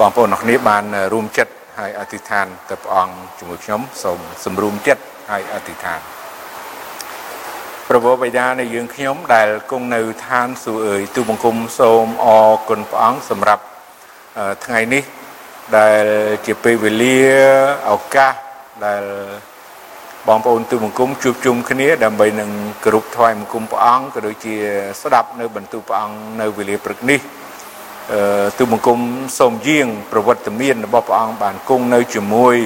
បងប្អូនអ្នកគ្នាបានរួមចិត្តហើយអធិដ្ឋានទៅព្រះអង្គជាមួយខ្ញុំសូមសម្រុំចិត្តហើយអធិដ្ឋានព្រះបិតានៃយើងខ្ញុំដែលគង់នៅឋានសួគ៌អើយទូបង្គំសូមអរគុណព្រះអង្គសម្រាប់ថ្ងៃនេះដែលជាពេលវេលាឱកាសដែលបងប្អូនទូបង្គំជួបជុំគ្នាដើម្បីនឹងគោរពថ្វាយបង្គំព្រះអង្គក៏ដូចជាស្ដាប់នៅបន្ទូលព្រះអង្គនៅវេលាព្រឹកនេះអឺ ទូបង្គំសូមយាង ប្រវត្តិមានរបស់ព្រះអង្គបានគង់នៅជាមួយ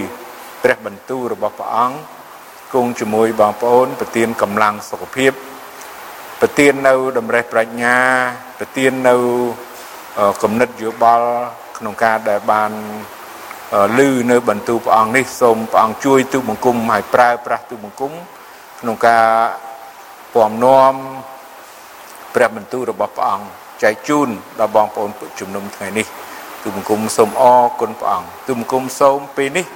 ព្រះបន្ទូលរបស់ព្រះអង្គគង់ជាមួយបងប្អូនប្រទានកម្លាំងសុខភាពប្រទាននៅតម្រេះប្រាជ្ញាប្រទាននៅគំនិតយោបល់ក្នុងការដែលបានឮនៅបន្ទូលព្រះអង្គនេះសូមព្រះអង្គជួយទូបង្គំឲ្យប្រើប្រាស់ទូបង្គំក្នុងការពំនាំព្រះបន្ទូលរបស់ព្រះអង្គ ចែកជូនដល់បងប្អូនជំនុំថ្ងៃនេះទូបង្គំសូមអរគុណព្រះអង្គទូបង្គំសូមពេលនេះ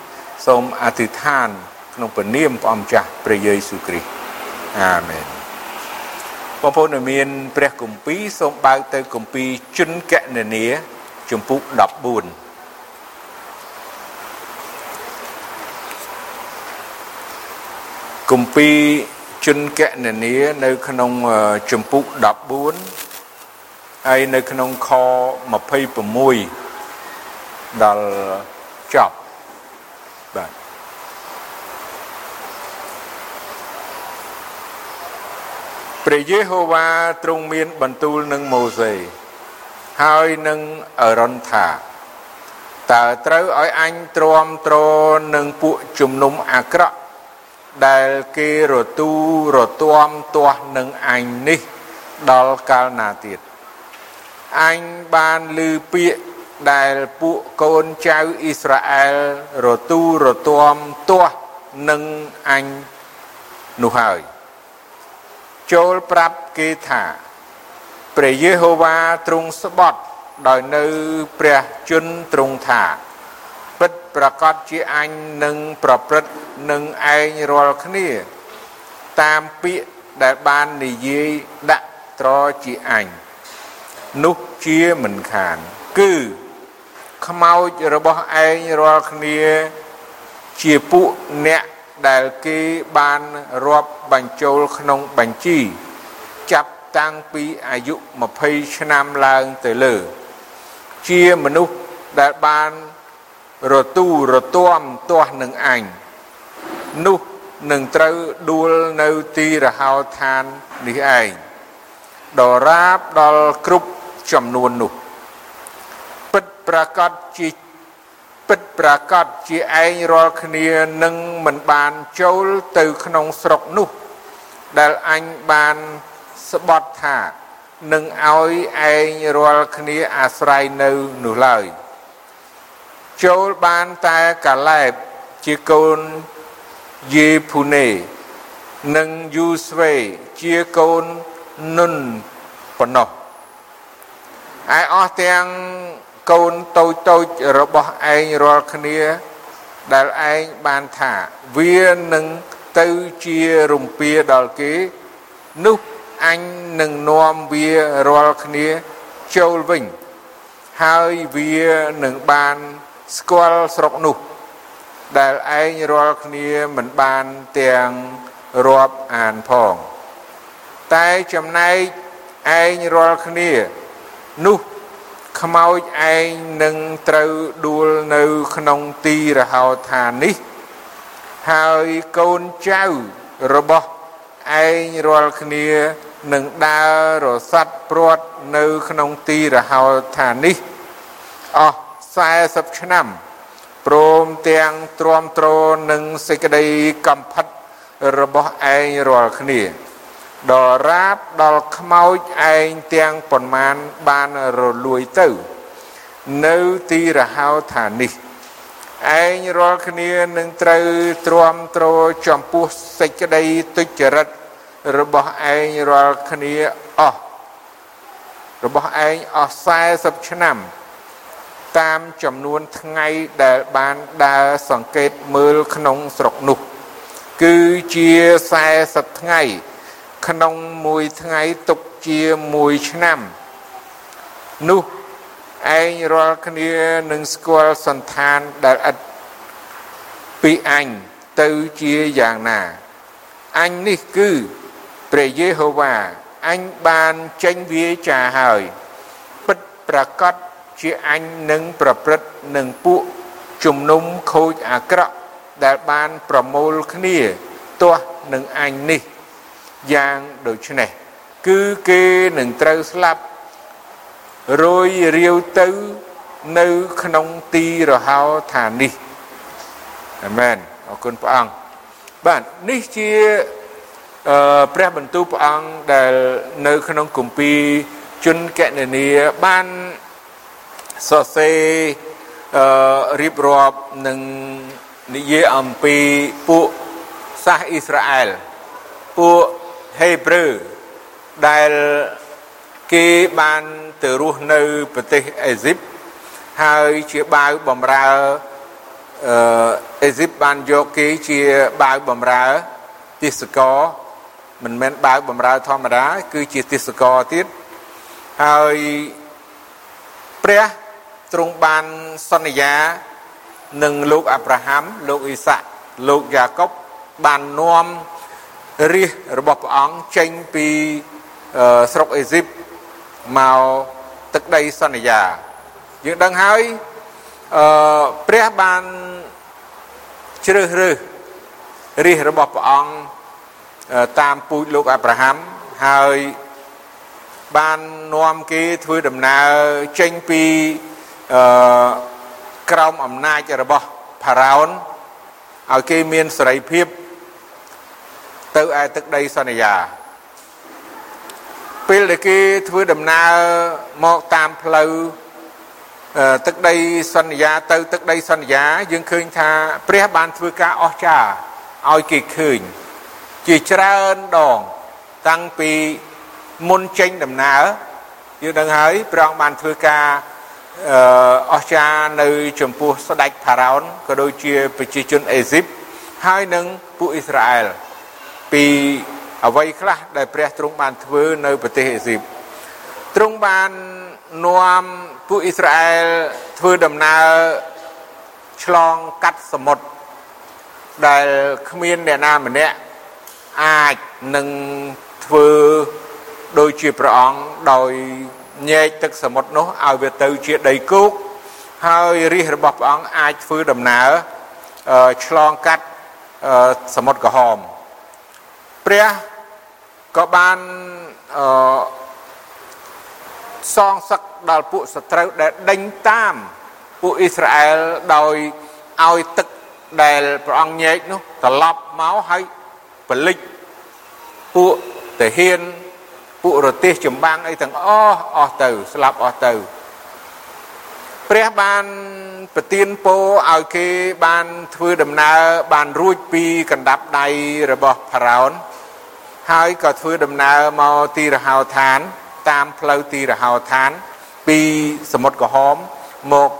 សូមអធិដ្ឋាន ក្នុងព្រះនាមព្រះអង្គម្ចាស់ព្រះយេស៊ូវគ្រីស្ទអាមែនបងប្អូនដែលមានព្រះគម្ពីរសូមបើកទៅគម្ពីរជនកណនីជំពូក14គម្ពីរជនកណនីនៅក្នុងជំពូក14 ហើយនៅក្នុងខ26ដល់ចប់បាទព្រះយេហូវ៉ាទ្រង់មានបន្ទូលនឹងម៉ូសេហើយនឹងអរ៉ុនថាតើត្រូវឲ្យអញទ្រាំទ្រនឹងពួកជំនុំអាក្រក់ដែលគេរទូរទាំទាស់នឹងអញនេះដល់កាលណាទៀត អញបានឮពាក្យដែលពួកកូនចៅអ៊ីស្រាអែលរទូរទាំទាស់នឹងអញនោះហើយចូលប្រាប់គេថាព្រះយេហូវ៉ាទ្រង់ស្បត់ដោយនៅព្រះជន្មទ្រង់ថាពិតប្រកបជាអញនឹងប្រព្រឹត្តនឹងឯងរាល់គ្នា តាមពាក្យដែលបាននិយាយដាក់ត្រជាអញនោះ ជាមិនខាន គឺខ្មោចរបស់ឯងរាល់គ្នា ជាពួកអ្នកដែលគេបានរាប់បញ្ចូលក្នុងបញ្ជី ចាប់តាំងពីអាយុ20ឆ្នាំឡើងទៅលើ ជាមនុស្សដែលបានរទូរទាំទាស់នឹងអញនោះនឹងត្រូវដួលនៅទីរហោឋាននេះឯងដរាបដល់គ្រប់ ចំនួននោះ ពិតប្រកបជាពិតប្រកបជាឯងរាល់គ្នានឹងមិនបានចូលទៅក្នុងស្រុកនោះ ដែលអញបានស្បត់ថានឹងឲ្យឯងរាល់គ្នាអាស្រ័យនៅនោះឡើយចូលបានតែកាឡែបជាកូនយេភូនេនិងយូស្វេជាកូននុនប៉ុណ្ណោះ ឯអស់ទាំងកូនតូចតូចរបស់ឯងរាល់គ្នា ដែលឯងបានថាវានឹងទៅជារំពាដល់គេនោះអញនឹងនាំវារាល់គ្នាចូលវិញ ហើយវានឹងបានស្គាល់ស្រុកនោះ ដែលឯងរាល់គ្នាមិនបានទាំងរាប់អានផង តែចំណែកឯងរាល់គ្នា នោះខ្មោចឯងនឹងត្រូវដួលនៅក្នុងទីរហោឋាននេះ ហើយកូនចៅរបស់ឯងរាល់គ្នានឹងដើររសាត់ព្រាត់នៅក្នុងទីរហោឋាននេះអស់40ឆ្នាំព្រមទាំងទ្រាំទ្រនឹងសេចក្តីកំផិតរបស់ឯងរាល់គ្នា ដល់រាបដល់ខ្មោចឯងទាំងប៉ុន្មានបានរលួយទៅ នៅទីរហោឋាននេះឯងរាល់គ្នានឹងត្រូវទ្រាំទ្រចំពោះសេចក្តីទុច្ចរិតរបស់ឯងរាល់គ្នាអស់របស់ឯងអស់40ឆ្នាំ តាមចំនួនថ្ងៃដែលបានដើរសង្កេតមើលក្នុងស្រុកនោះ គឺជា40ថ្ងៃ ក្នុងមួយថ្ងៃទុកជាមួយឆ្នាំនោះឯងរាល់គ្នានឹងស្គាល់សន្តានដែលឥតពីអញទៅជាយ៉ាងណាអញនេះគឺព្រះយេហូវ៉ាអញបានចេញវាចាហើយពិតប្រកបជាអញនឹងប្រព្រឹត្តនឹងពួកជំនុំខូចអាក្រក់ដែលបានប្រមូលគ្នាទាស់នឹងអញនេះ យ៉ាងដូចនេះគឺគេនឹងត្រូវស្លាប់រយរាវទៅនៅក្នុងទីរហោឋាននេះអាមែនអរគុណព្រះអង្គបាទនេះជាអឺព្រះបន្ទូលព្រះអង្គដែលនៅក្នុងគម្ពីរជនកណនីបានសរសេរអឺរៀបរាប់នឹងនិយាយអំពីពួកសាសអ៊ីស្រាអែលពួក ហេប្រឺដែលគេបានទៅរស់នៅប្រទេសអេស៊ីបហើយជាបាវបំរើអឺអេស៊ីបបានយកគេជាបាវបំរើទេសកលមិនមែនបាវបំរើធម្មតាគឺជាទេសកលទៀតហើយព្រះទ្រង់បានសន្យានឹងលោកអាប់រ៉ាហាំលោកអ៊ីសាក់លោកយ៉ាកុបបាននាំ រាជរបស់ព្រះអង្គចេញពីស្រុកអេស៊ីបមកទឹកដីសន្យាយើងដឹងហើយអឺព្រះបានជ្រើសរើសរាជរបស់ព្រះអង្គតាមពូជលោកអាប់រ៉ាហាំហើយបាននាំគេធ្វើដំណើរចេញពីអឺក្រោមអំណាចរបស់ផារ៉ោនឲ្យគេមានសេរីភាព ទៅឯទឹកដីសន្យាពេលដែលគេធ្វើដំណើរមកតាមផ្លូវទឹកដីសន្យាទៅទឹកដីសន្យាយើងឃើញថាព្រះបានធ្វើការអស្ចារ្យឲ្យគេឃើញជាច្រើនដងតាំងពីមុនចេញដំណើរយើងដឹងហើយព្រះអង្គបានធ្វើការអស្ចារ្យនៅចំពោះស្ដេចផារ៉ោនក៏ដូចជាប្រជាជនអេស៊ីបហើយនឹងពួកអ៊ីស្រាអែល ពីអ្វីខ្លះដែលព្រះទ្រង់បានធ្វើនៅប្រទេសអេស៊ីបទ្រង់បាននាំពួកអ៊ីស្រាអែលធ្វើដំណើរឆ្លងកាត់សមុទ្រដែលគ្មានអ្នកណាម្នាក់អាចនឹងធ្វើដូចជាព្រះអង្គដោយញែកទឹកសមុទ្រនោះឲ្យវាទៅជាដីគោកហើយរាជរបស់ព្រះអង្គអាចធ្វើដំណើរឆ្លងកាត់សមុទ្រក្រហម ព្រះក៏បានអឺសងសឹកដល់ពួកសត្រូវដែលដេញតាមពួកអ៊ីស្រាអែលដោយឲ្យទឹកដែលព្រះអង្គញែកនោះត្រឡប់មកហើយបលិចពួកតាហ៊ានពួករទេសចម្បាំងអីទាំងអស់អស់ទៅស្លាប់អស់ទៅព្រះបានប្រទានពរឲ្យគេបានធ្វើដំណើរបានរួចពីកណ្ដាប់ដៃរបស់ផារ៉ោន ហើយក៏ធ្វើដំណើរមកទីរហោឋាន តាមផ្លូវទីរហោឋាន ពីសមុទ្រក្រហមមក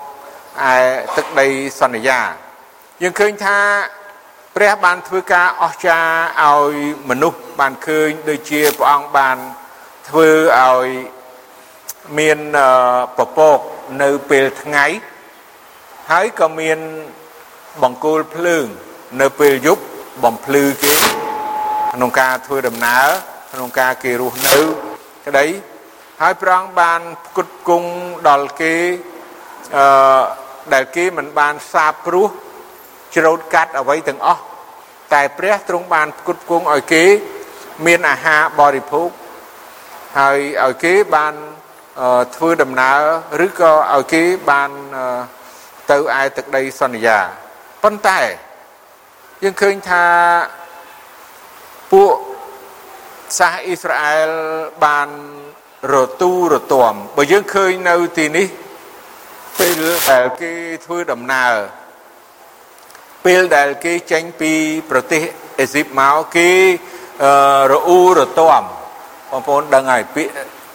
ឯទឹកដីសន្យាយើងឃើញថាព្រះបានធ្វើការអស្ចារ្យឲ្យមនុស្សបានឃើញដូចជាព្រះអង្គបានធ្វើឲ្យមានពពកនៅពេលថ្ងៃហើយក៏មានបង្គោលភ្លើង នៅពេលយប់បំភ្លឺគេ ក្នុងការធ្វើដំណើរក្នុងការគេរស់នៅក្តីហើយព្រះអង្គបានផ្គត់ផ្គង់ដល់គេអឺដែលគេមិនបានសាបព្រោះច្រូតកាត់អ្វីទាំងអស់តែព្រះទ្រង់បានផ្គត់ផ្គង់ឲ្យគេមានអាហារបរិភោគហើយឲ្យគេបានធ្វើដំណើរឬក៏ឲ្យគេបានទៅឯទឹកដីសន្យាប៉ុន្តែយើងឃើញថា ពួកសាសអ៊ីស្រាអែលបានរទូរទាំបើយើងឃើញនៅទីនេះពេលដែលគេធ្វើដំណើរពេលដែលគេចេញពីប្រទេសអេស៊ីបមកគេរអ៊ូរទាំបងប្អូនដឹងហើយពាក្យ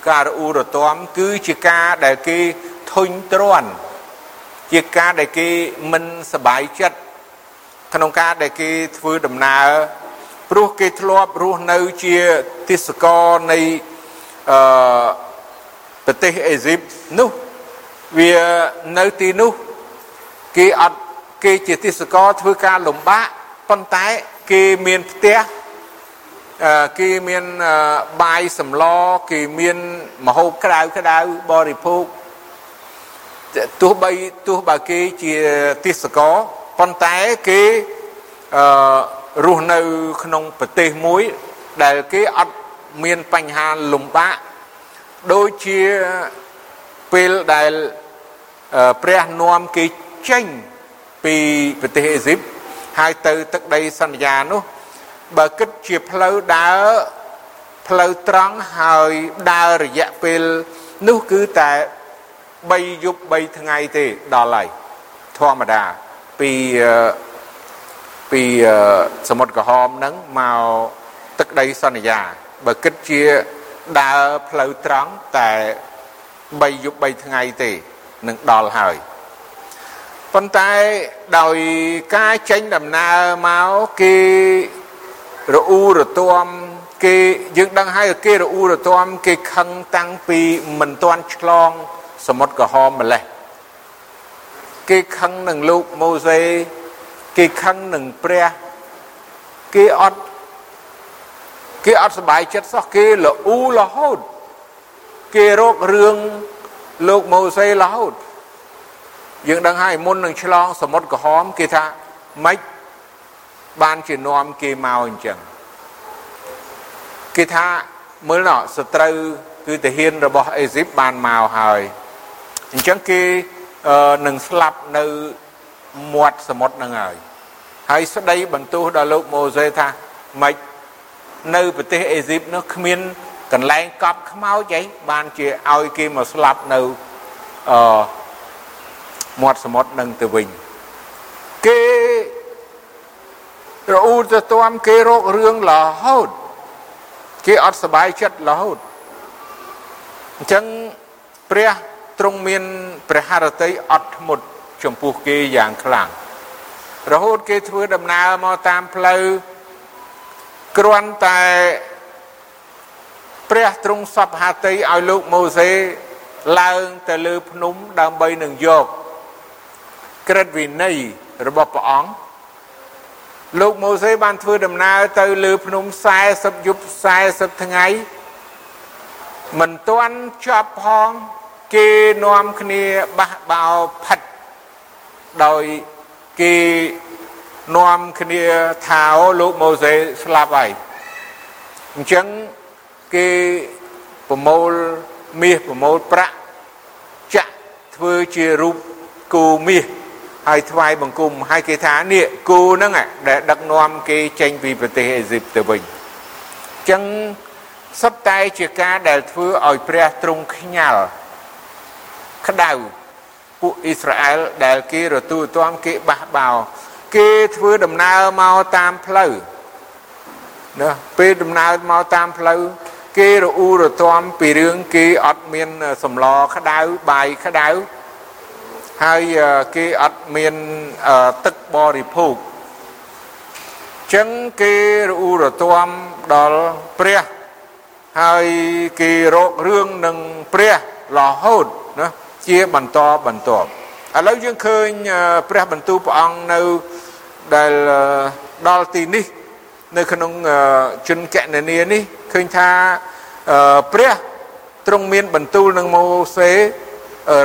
ការរអ៊ូរទាំគឺជាការដែលគេធុញទ្រាន់ជាការដែលគេមិនសบายចិត្តក្នុងការដែលគេធ្វើដំណើរ ព្រោះគេធ្លាប់រស់នៅជាទេសកលនៃអឺប្រទេសអេស៊ីបនោះវានៅទីនោះគេអត់គេជាទេសកលធ្វើការលំបាកប៉ុន្តែគេមានផ្ទះគេមានបាយសម្លគេមានម្ហូបក្តៅក្តៅបរិភោគទោះបីទោះបើគេជាទេសកលប៉ុន្តែគេអឺ រស់នៅក្នុងប្រទេសមួយដែលគេអត់មានបញ្ហាលំបាកដូចជាពេលដែលព្រះនាំគេចេញពីប្រទេសអេស៊ីបហើយទៅទឹកដីសន្យានោះបើគិតជាផ្លូវដើរផ្លូវត្រង់ហើយដើររយៈពេលនោះគឺតែ3យប់3ថ្ងៃទេដល់ហើយធម្មតាពី ពីសមុទ្រក្រហមហ្នឹងមកទឹកដីសន្យាបើគិតជាដើរផ្លូវត្រង់តែ3យប់3ថ្ងៃទេនឹងដល់ហើយប៉ុន្តែដោយការចេញដំណើរមកគេរអ៊ូរទាំគេយើងដឹងហើយគេរអ៊ូរទាំគេខឹងតាំងពីមិនទាន់ឆ្លងសមុទ្រក្រហមម្លេះគេខឹងនឹងលោកម៉ូសេ គេខឹងនឹងព្រះគេអត់គេអត់សบายចិត្តសោះគេលអ៊ូរហូតគេរករឿងលោកម៉ូសេរហូតយើងដឹងហើយមុននឹងឆ្លងសមុទ្រក្រហមគេថាម៉េចបានជានាំគេមកអញ្ចឹងគេថាមើលណោះសត្រូវគឺទាហានរបស់អេស៊ីបបានមកហើយអញ្ចឹងគេនឹងស្លាប់នៅ មាត់សមុទ្រនឹងហើយហើយស្ដីបន្ទោសដល់លោកម៉ូសេថាម៉េចនៅប្រទេសអេស៊ីបនោះគ្មានកន្លែងកប់ខ្មោចអីបានជាឲ្យគេមកស្លាប់នៅអឺមាត់សមុទ្រនឹងទៅវិញគេរអ៊ូទៅតាមគេរករឿងរហូតគេអត់សบายចិត្តរហូតអញ្ចឹងព្រះទ្រង់មានព្រះハរតីអត់ធ្មត់ ចំពោះគេយ៉ាងខ្លាំងរហូតគេធ្វើដំណើរមកតាមផ្លូវគ្រាន់តែព្រះទ្រង់សពហាតីឲ្យលោកម៉ូសេឡើងទៅលើភ្នំដើម្បីនឹងយកក្រឹតវិន័យរបស់ព្រះអង្គលោកម៉ូសេបានធ្វើដំណើរទៅលើភ្នំ40យប់40ថ្ងៃមិនទាន់ចប់ផងគេនាំគ្នាបះបោផិត ដោយគេនាំគ្នាថាអូលោកម៉ូសេស្លាប់ហើយអញ្ចឹងគេប្រមូលមាសប្រមូលប្រាក់ចាក់ធ្វើជារូបគោមាសហើយថ្វាយបង្គំហើយគេថានេះគោហ្នឹងដែលដឹកនាំគេចេញពីប្រទេសអេស៊ីបទៅវិញអញ្ចឹងសុទ្ធតែជាការដែលធ្វើឲ្យព្រះទ្រង់ខ្ញាល់ក្តៅ ពួកអ៊ីស្រាអែលដែលគេរទូទាំគេបះបោគេធ្វើដំណើរមកតាមផ្លូវណាពេលដំណើរមកតាមផ្លូវគេរអ៊ូរទាំពីរឿងគេអត់មានសម្លក្តៅបាយក្តៅហើយគេអត់មានទឹកបរិភោគចឹងគេរអ៊ូរទាំដល់ព្រះហើយគេរករឿងនឹងព្រះរហូតណា ជាបន្តបន្ទាប់ឥឡូវយើងឃើញព្រះបន្ទូលព្រះអង្គនៅដែលដល់ទីនេះ នៅក្នុងជនកណនីនេះឃើញថាព្រះទ្រង់មានបន្ទូលនឹងម៉ូសេ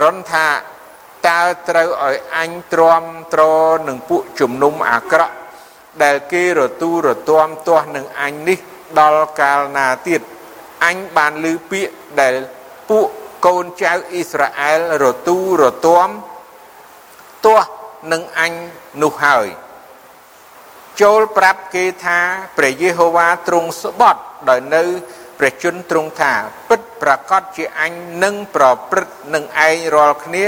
រនថាតើត្រូវឲ្យអញទ្រាំទ្រនឹងពួកជំនុំអាក្រក់ដែលគេរទូរទាំទាស់នឹងអញនេះដល់កាលណាទៀតអញបានឮពាក្យដែលពួក កូនចៅអ៊ីស្រាអែលរទូរទាំទាស់នឹងអញនោះហើយចូលប្រាប់គេថាព្រះយេហូវ៉ាទ្រង់ស្បត់ដោយនៅព្រះជន្មទ្រង់ថា ពិតប្រកបជាអញនឹងប្រព្រឹត្តនឹងឯងរាល់គ្នា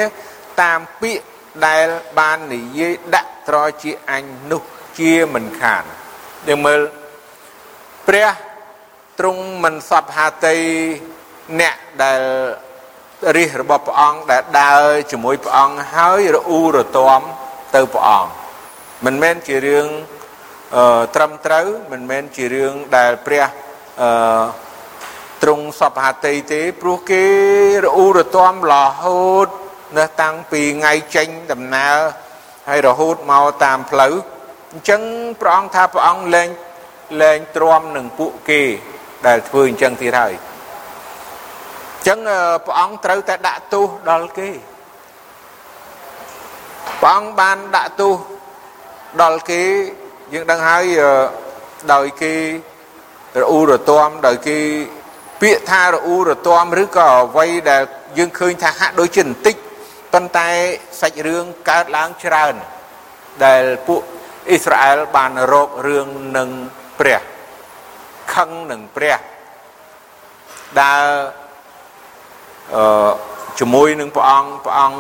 តាមពាក្យដែលបាននិយាយដាក់ត្រជាអញនោះជាមិនខានយើងមើលព្រះទ្រង់មិនសពហាតីអ្នកដែល រិះរបស់ព្រះអង្គដែលដើរជាមួយព្រះអង្គហើយរអ៊ូរទាំទៅព្រះអង្គមិនមែនជារឿងអឺត្រឹមត្រូវមិនមែនជារឿងដែលព្រះអឺទ្រង់សពហាតីទេព្រោះគេរអ៊ូរទាំរហូតណាតាំងពីថ្ងៃចេញដំណើរហើយរហូតមកតាមផ្លូវអញ្ចឹងព្រះអង្គថាព្រះអង្គលែងលែងទ្រាំនឹងពួកគេដែលធ្វើអញ្ចឹងទៀតហើយអញ្ចឹងព្រះអង្គត្រូវតែដាក់ទោសដល់គេព្រះអង្គបានដាក់ទោសដល់គេយើងដឹងហើយដោយគេរអ៊ូរទាំដោយគេពាក្យថារអ៊ូរទាំឬក៏អ្វីដែលយើងឃើញថាហាក់ដូចជាបន្តិចប៉ុន្តែសាច់រឿងកើតឡើងច្រើនដែលពួកអ៊ីស្រាអែលបានរករឿងនឹងព្រះខឹងនឹងព្រះដើរ អឺជាមួយនឹងព្រះអង្គព្រះអង្គ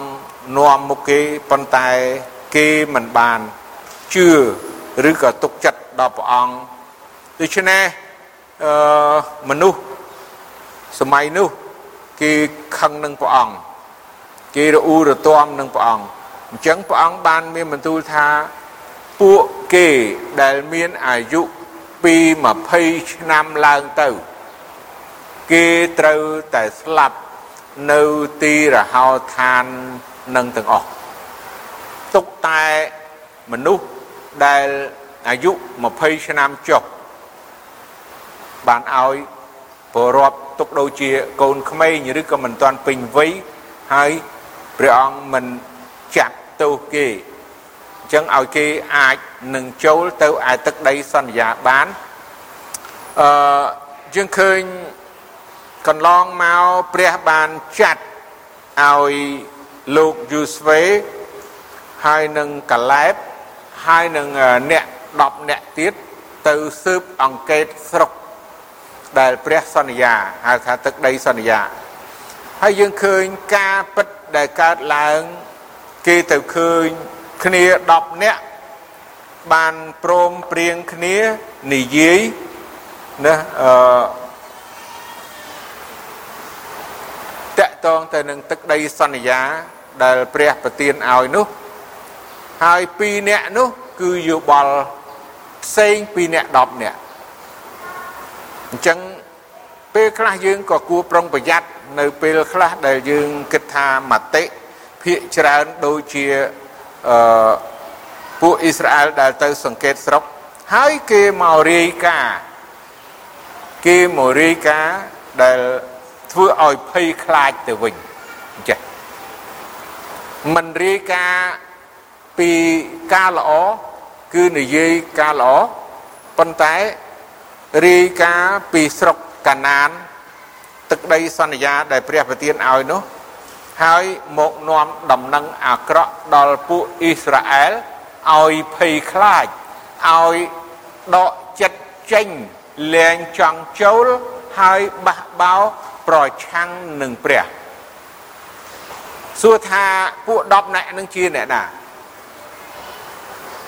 នាំមុខគេប៉ុន្តែគេមិនបានជឿឬក៏ទុកចិត្តដល់ព្រះអង្គដូច្នេះអឺមនុស្សសម័យនោះគេខឹងនឹងព្រះអង្គគេរអ៊ូរទាំនឹងព្រះអង្គអញ្ចឹងព្រះអង្គបានមានបន្ទូលថាពួកគេដែលមានអាយុពី20ឆ្នាំឡើងទៅ គេត្រូវតែស្លាប់ នៅទីរហោឋាននឹងទាំងអស់ទុកតែមនុស្សដែលអាយុ20ឆ្នាំចុះបានឲ្យពលរដ្ឋទុកដូចជាកូនក្មេងឬក៏មិនទាន់ពេញវ័យហើយព្រះអង្គមិនចាត់ទោសគេអញ្ចឹងឲ្យគេអាចនឹងចូលទៅឯទឹកដីសន្យាបានអឺយើងឃើញ កន្លងមកព្រះបានចាត់ឲ្យលោកយូស្វេហើយនឹងកាឡែបហើយនឹងអ្នក10អ្នកទៀតទៅស៊ើបអង្កេតស្រុកដែលព្រះសន្យាហៅថាទឹកដីសន្យាហើយយើងឃើញការពិតដែលកើតឡើងគេទៅឃើញគ្នា10នាក់បានព្រមព្រៀងគ្នានិយាយណាអឺ តកតងទៅនឹងទឹកដីសន្យាដែលព្រះប្រទានឲ្យនោះហើយ2នាក់នោះគឺយោបល់ផ្សេងពីអ្នក10នាក់អញ្ចឹងពេលខ្លះយើងក៏គួរប្រុងប្រយ័ត្ននៅពេលខ្លះដែលយើងគិតថាមតិភាកច្រើនដូចជាអឺពួកអ៊ីស្រាអែលដែលទៅសង្កេតស្រុកហើយគេមករាយការណ៍គេមករាយការណ៍ដែល ធ្វើឲ្យភ័យខ្លាចទៅវិញអញ្ចឹងមិនរាយការណ៍ពីការល្អគឺនិយាយការល្អប៉ុន្តែរាយការណ៍ពីស្រុកកាណាន ទឹកដីសន្យាដែលព្រះប្រទានឲ្យនោះ ហើយមកនាំដំណឹងអាក្រក់ដល់ពួកអ៊ីស្រាអែលឲ្យភ័យខ្លាចឲ្យដកចិត្តចេញលែងចង់ចូលហើយបះបោ ប្រឆាំងនឹងព្រះសួរថាពួក10នាក់នឹងជាអ្នកណា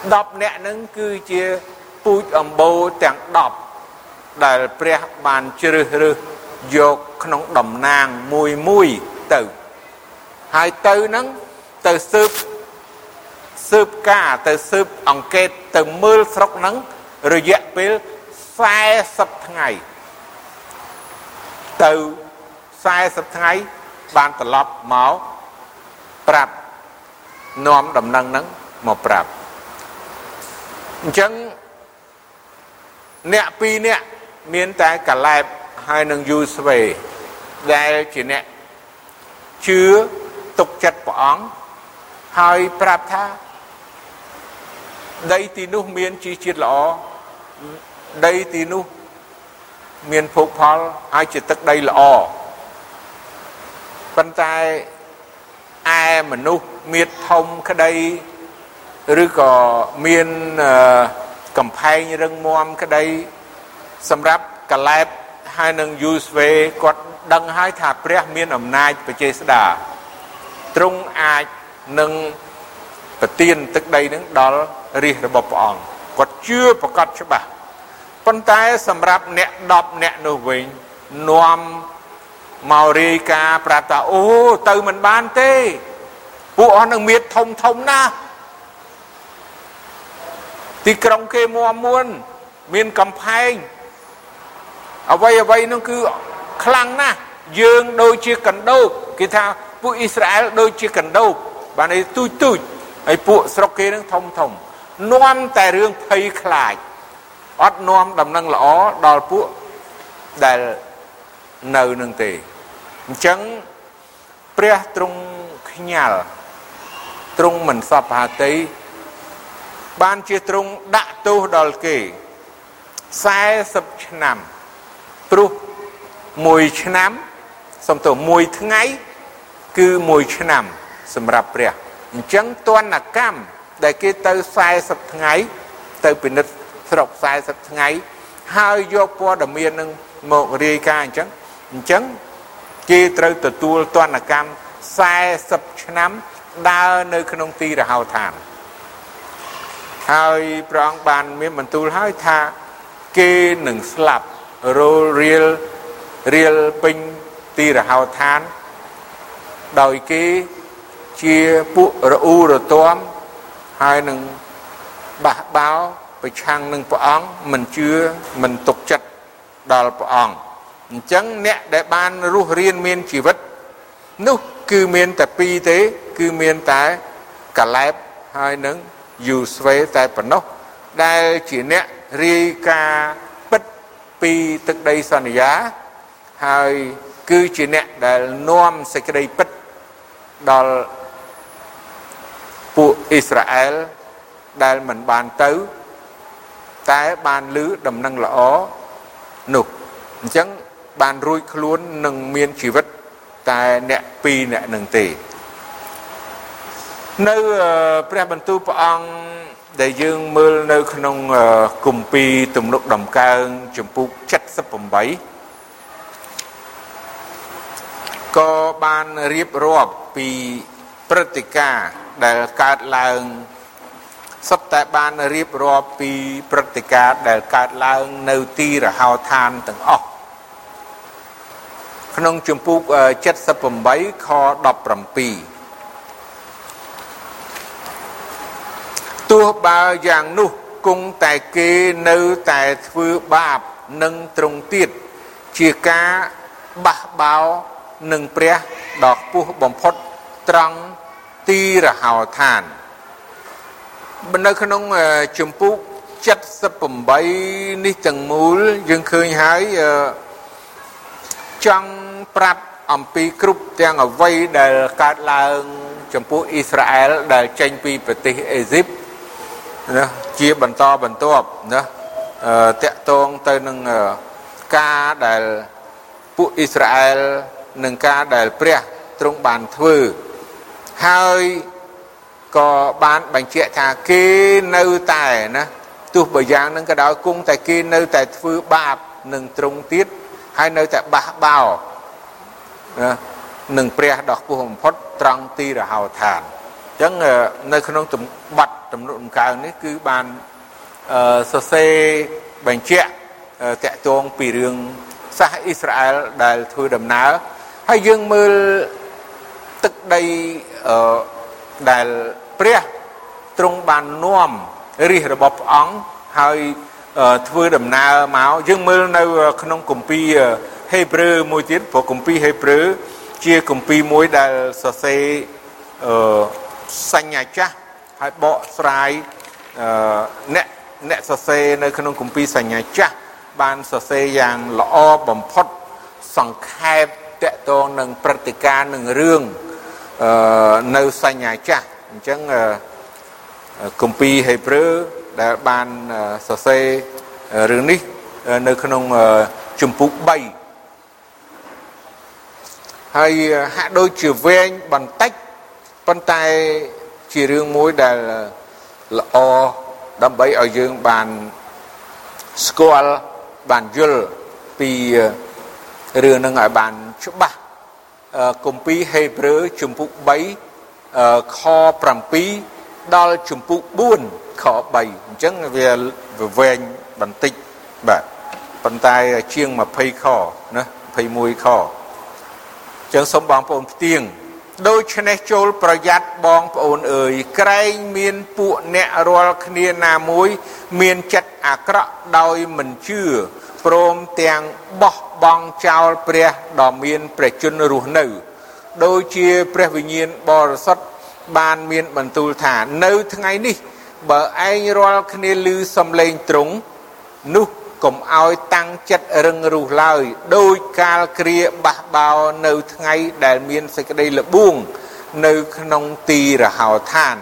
10នាក់នឹងគឺជាពូជអម្បូរទាំង10ដែលព្រះបានជ្រើសរើសយកក្នុងតំណាងមួយមួយទៅហើយទៅនឹងទៅស៊ើបស៊ើបការទៅស៊ើបអង្កេតទៅមើលស្រុកហ្នឹងរយៈពេល40ថ្ងៃទៅ 40ថ្ងៃបានត្រឡប់មកប្រាប់នាំដំណឹងហ្នឹងមកប្រាប់អញ្ចឹងអ្នកពីរអ្នកមានតែកាឡែបហើយនឹងយូស្វេដែលជាអ្នកជឿទុកចិត្តព្រះអង្គហើយប្រាប់ថាដីទីនោះមានជីជាតិល្អដីទីនោះមានភោគផលហើយជាទឹកដីល្អ ប៉ុន្តែឯមនុស្សមៀតធំក្តីឬក៏មានកំផែងរឹងមាំក្តីសម្រាប់កាឡែបហើយនឹងយូស្វេគាត់ដឹងហើយថាព្រះមានអំណាចបច្ចេស្តាទ្រង់អាចនឹងប្រទានទឹកដីនឹងដល់រាជរបស់ព្រះអង្គគាត់ជឿប្រកាសច្បាស់ប៉ុន្តែសម្រាប់អ្នក10អ្នកនោះវិញនាំ មករាយការប្រាប់ថាអូទៅមិនបានទេ ពួកអស់នឹងមៀតធំធំណាស់ទីក្រុងគេមួមួន មានកំផែងអ្វីអ្វីនោះគឺខ្លាំងណាស់យើងដូចជាកណ្ដោបគេថាពួកអ៊ីស្រាអែលដូចជាកណ្ដោបបានន័យទូចទូចហើយពួកស្រុកគេនឹងធំធំនាំតែរឿងភ័យខ្លាចអត់នាំដំណឹងល្អដល់ពួកដែលនៅនឹងទេ អញ្ចឹងព្រះទ្រង់ខ្ញាល់ទ្រង់មិនសពហាតីបានជាទ្រង់ដាក់ទោសដល់គេ40ឆ្នាំព្រោះមួយឆ្នាំសំទោមួយថ្ងៃ គឺមួយឆ្នាំ សម្រាប់ព្រះអញ្ចឹងទណ្ឌកម្មដែលគេទៅ40ថ្ងៃ ទៅពិនិត្យស្រុក40ថ្ងៃហើយយកព័ត៌មាននឹងមករាយការណ៍អញ្ចឹងអញ្ចឹង គេត្រូវទទួលទណ្ឌកម្ម40ឆ្នាំដើរនៅក្នុងទីរហោឋានហើយព្រះអង្គបានមានបន្ទូលហើយថាគេនឹងស្លាប់រលរៀលរៀលពេញទីរហោឋាន ដោយគេជាពួករអ៊ូរទាំហើយនឹងបះបោប្រឆាំងនឹងព្រះអង្គមិនជឿមិនទុកចិត្តដល់ព្រះអង្គ អញ្ចឹងអ្នកដែលបានរស់រៀនមានជីវិតនោះគឺមានតែពីរទេ គឺមានតែកាឡែបហើយនឹងយូស្វេតែប៉ុណ្ណោះដែលជាអ្នករាយការណ៍ពិតពីទឹកដីសន្យា ហើយគឺជាអ្នកដែលនាំសេចក្តីពិតដល់ពួកអ៊ីស្រាអែលដែលមិនបានទៅ តែបានលឺដំណឹងល្អនោះអញ្ចឹង បានរួចខ្លួននឹងមានជីវិតតែអ្នកពីរអ្នកនឹងទេនៅព្រះបន្ទូលព្រះអង្គដែលយើងមើលនៅក្នុងគម្ពីរទំនុកដំកើងចំពុក78ក៏បានរៀបរាប់ពីព្រឹត្តិការណ៍ដែលកើតឡើងសុទ្ធតែបានរៀបរាប់ពីព្រឹត្តិការណ៍ដែលកើតឡើងនៅទីរហោឋានទាំងអស់ ក្នុងជំពូក78ខ17ទោះបើយ៉ាងនោះគង់តែគេនៅតែធ្វើបាបនឹងត្រង់ទៀតជាការបះបោនឹងព្រះដ៏ខ្ពស់បំផុតត្រង់ទីរហោឋាននៅក្នុងជំពូក78នេះទាំងមូលយើងឃើញហើយចង់ ប្រាប់អំពីគ្រប់ទាំងអ្វីដែលកើតឡើងចំពោះអ៊ីស្រាអែលដែលចេញពីប្រទេសអេស៊ីបណាជាបន្តបន្ទាប់ណាតកតងទៅនឹងការដែលពួកអ៊ីស្រាអែលនឹងការដែលព្រះទ្រង់បានធ្វើហើយក៏បានបញ្ជាក់ថាគេនៅតែណាទោះបើយ៉ាងនឹងក៏ដោយគង់តែគេនៅតែធ្វើបាបនឹងទ្រង់ទៀតហើយនៅតែបះបោ ណានឹងព្រះដ៏ខ្ពស់បំផុតត្រង់ទីរហោឋានអញ្ចឹងនៅក្នុងបတ်ទំនុកដំកើងនេះគឺបានសរសេរបញ្ជាក់តកតងពីរឿងសាសអ៊ីស្រាអែលដែលធ្វើដំណើរហើយយើងមើលទឹកដីដែលព្រះទ្រង់បាននាំរាជរបស់ព្រះអង្គហើយធ្វើដំណើរមកយើងមើលនៅក្នុងគម្ពីរ ហេព្រើរមួយទៀតព្រោះគម្ពីរហេព្រើរជាគម្ពីរមួយដែលសរសេរអឺសញ្ញាចាស់ហើយបកស្រាយអឺអ្នកអ្នកសរសេរនៅក្នុងគម្ពីរសញ្ញាចាស់បានសរសេរយ៉ាងល្អបំផុតសង្ខេបតកតងនឹងព្រឹត្តិការណ៍នឹងរឿងអឺនៅសញ្ញាចាស់អញ្ចឹងគម្ពីរហេព្រើរដែលបានសរសេររឿងនេះនៅក្នុងជំពូក3 ហើយហាក់ដូចជាវែងបន្តិចប៉ុន្តែជារឿងមួយដែលល្អដើម្បីឲ្យយើងបានស្គាល់បានយល់ពីរឿងនឹងឲ្យបានច្បាស់គម្ពីរហេព្រើរជំពូក3ខ7ដល់ជំពូក4ខ3អញ្ចឹងវាវែងបន្តិចបាទប៉ុន្តែជាង20ខណា21ខអញ្ចឹងសូមបងប្អូនផ្ទៀងដូច្នេះចូលប្រយ័ត្នបងប្អូនអើយក្រែងមានពួកអ្នករាល់គ្នាណាមួយ មានចិត្តអាក្រក់ដោយមិនជឿព្រមទាំងបោះបង់ចោលព្រះដ៏មានព្រះជន្មរស់នៅដូចជាព្រះវិញ្ញាណបរិសុទ្ធបានមានបន្ទូលថានៅថ្ងៃនេះ បើឯងរាល់គ្នាឮសំឡេងទ្រង់នោះ កុំឲ្យតាំងចិត្តរឹងរូសឡើយដោយកាលគ្រាបះបោនៅថ្ងៃដែលមានសេចក្តីលបួង នៅក្នុងទីរហោឋាន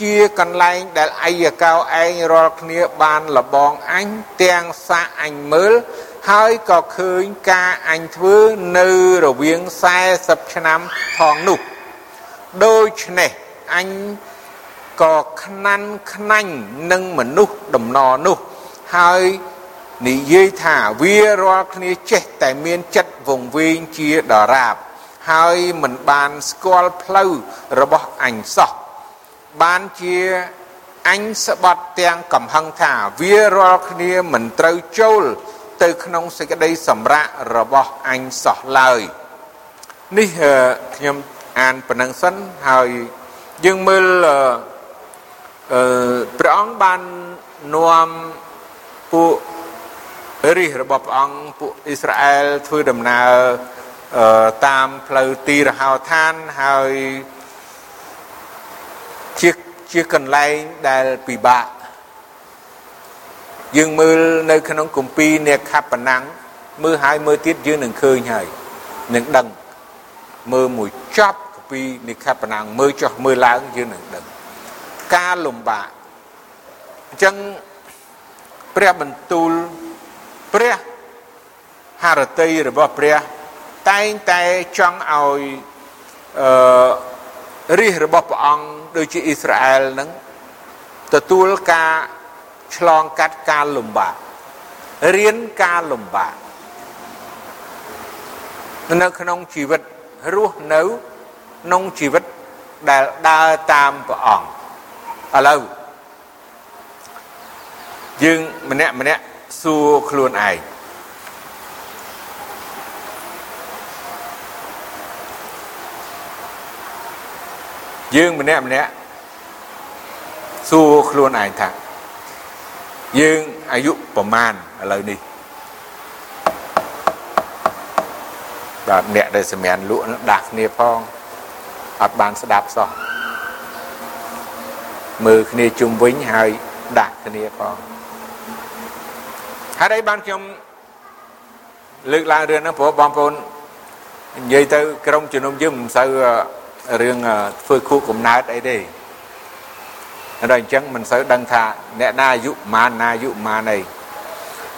ជាកន្លែងដែលអាយកោឯងរាល់គ្នាបានលបងអញទាំងសាកអញមើលហើយក៏ឃើញការអញធ្វើនៅរវាង40ឆ្នាំផងនោះដូច្នេះអញក៏ខ្នាន់ខ្នាញ់នឹងមនុស្សដំណរនោះ ហើយ និយាយថាវារាល់គ្នាចេះតែមានចិត្តវង្វេងជាដរាប ហើយមិនបានស្គាល់ផ្លូវរបស់អញសោះបានជាអញស្បត់ទាំងកំហឹងថាវារាល់គ្នាមិនត្រូវចូល ទៅក្នុងសេចក្តីសម្រាករបស់អញសោះឡើយនេះខ្ញុំអានប៉ុណ្ណឹងសិនហើយយើងមើលអឺព្រះអង្គបាននាំពួក រិះរបស់ព្រះអង្គពួកអ៊ីស្រាអែលធ្វើដំណើរតាមផ្លូវទីរហោឋានហើយជាជាកន្លែងដែលពិបាកយើងមើលនៅក្នុងគម្ពីរនេខបណាំងមើលហើយមើលទៀតយើងនឹងឃើញហើយនឹងដឹងមើលមួយចប់គម្ពីរនេខបណាំងមើលចុះមើលឡើងយើងនឹងដឹងការលំបាកអញ្ចឹងព្រះបន្ទូល ព្រះハរតីរបស់ព្រះតែងតែចង់ឲ្យអឺរាជរបស់ព្រះអង្គដូចជាអ៊ីស្រាអែលនឹងទទួលការឆ្លងកាត់ការលំបាករៀនការលំបាកនៅក្នុងជីវិតរស់នៅក្នុងជីវិតដែលដើរតាមព្រះអង្គឥឡូវយើងម្នាក់ម្នាក់ សួរខ្លួនឯងយើងម្នាក់ម្នាក់សួរខ្លួនឯងថាយើងអាយុប្រមាណឥឡូវនេះបាទអ្នកដែលសម្រានលក់ដាស់គ្នាផងអត់បានស្ដាប់សោះមើលគ្នាជុំវិញហើយដាស់គ្នាផង ហេតុអីបានខ្ញុំលើកឡើងរឿងហ្នឹងព្រោះបងប្អូននិយាយទៅក្រុមជំនុំយើងមិនសូវរឿងធ្វើខួបកំណើតអីទេដល់អញ្ចឹងមិនសូវដឹងថាអ្នកណាអាយុប៉ុន្មានណាអាយុប៉ុន្មានអី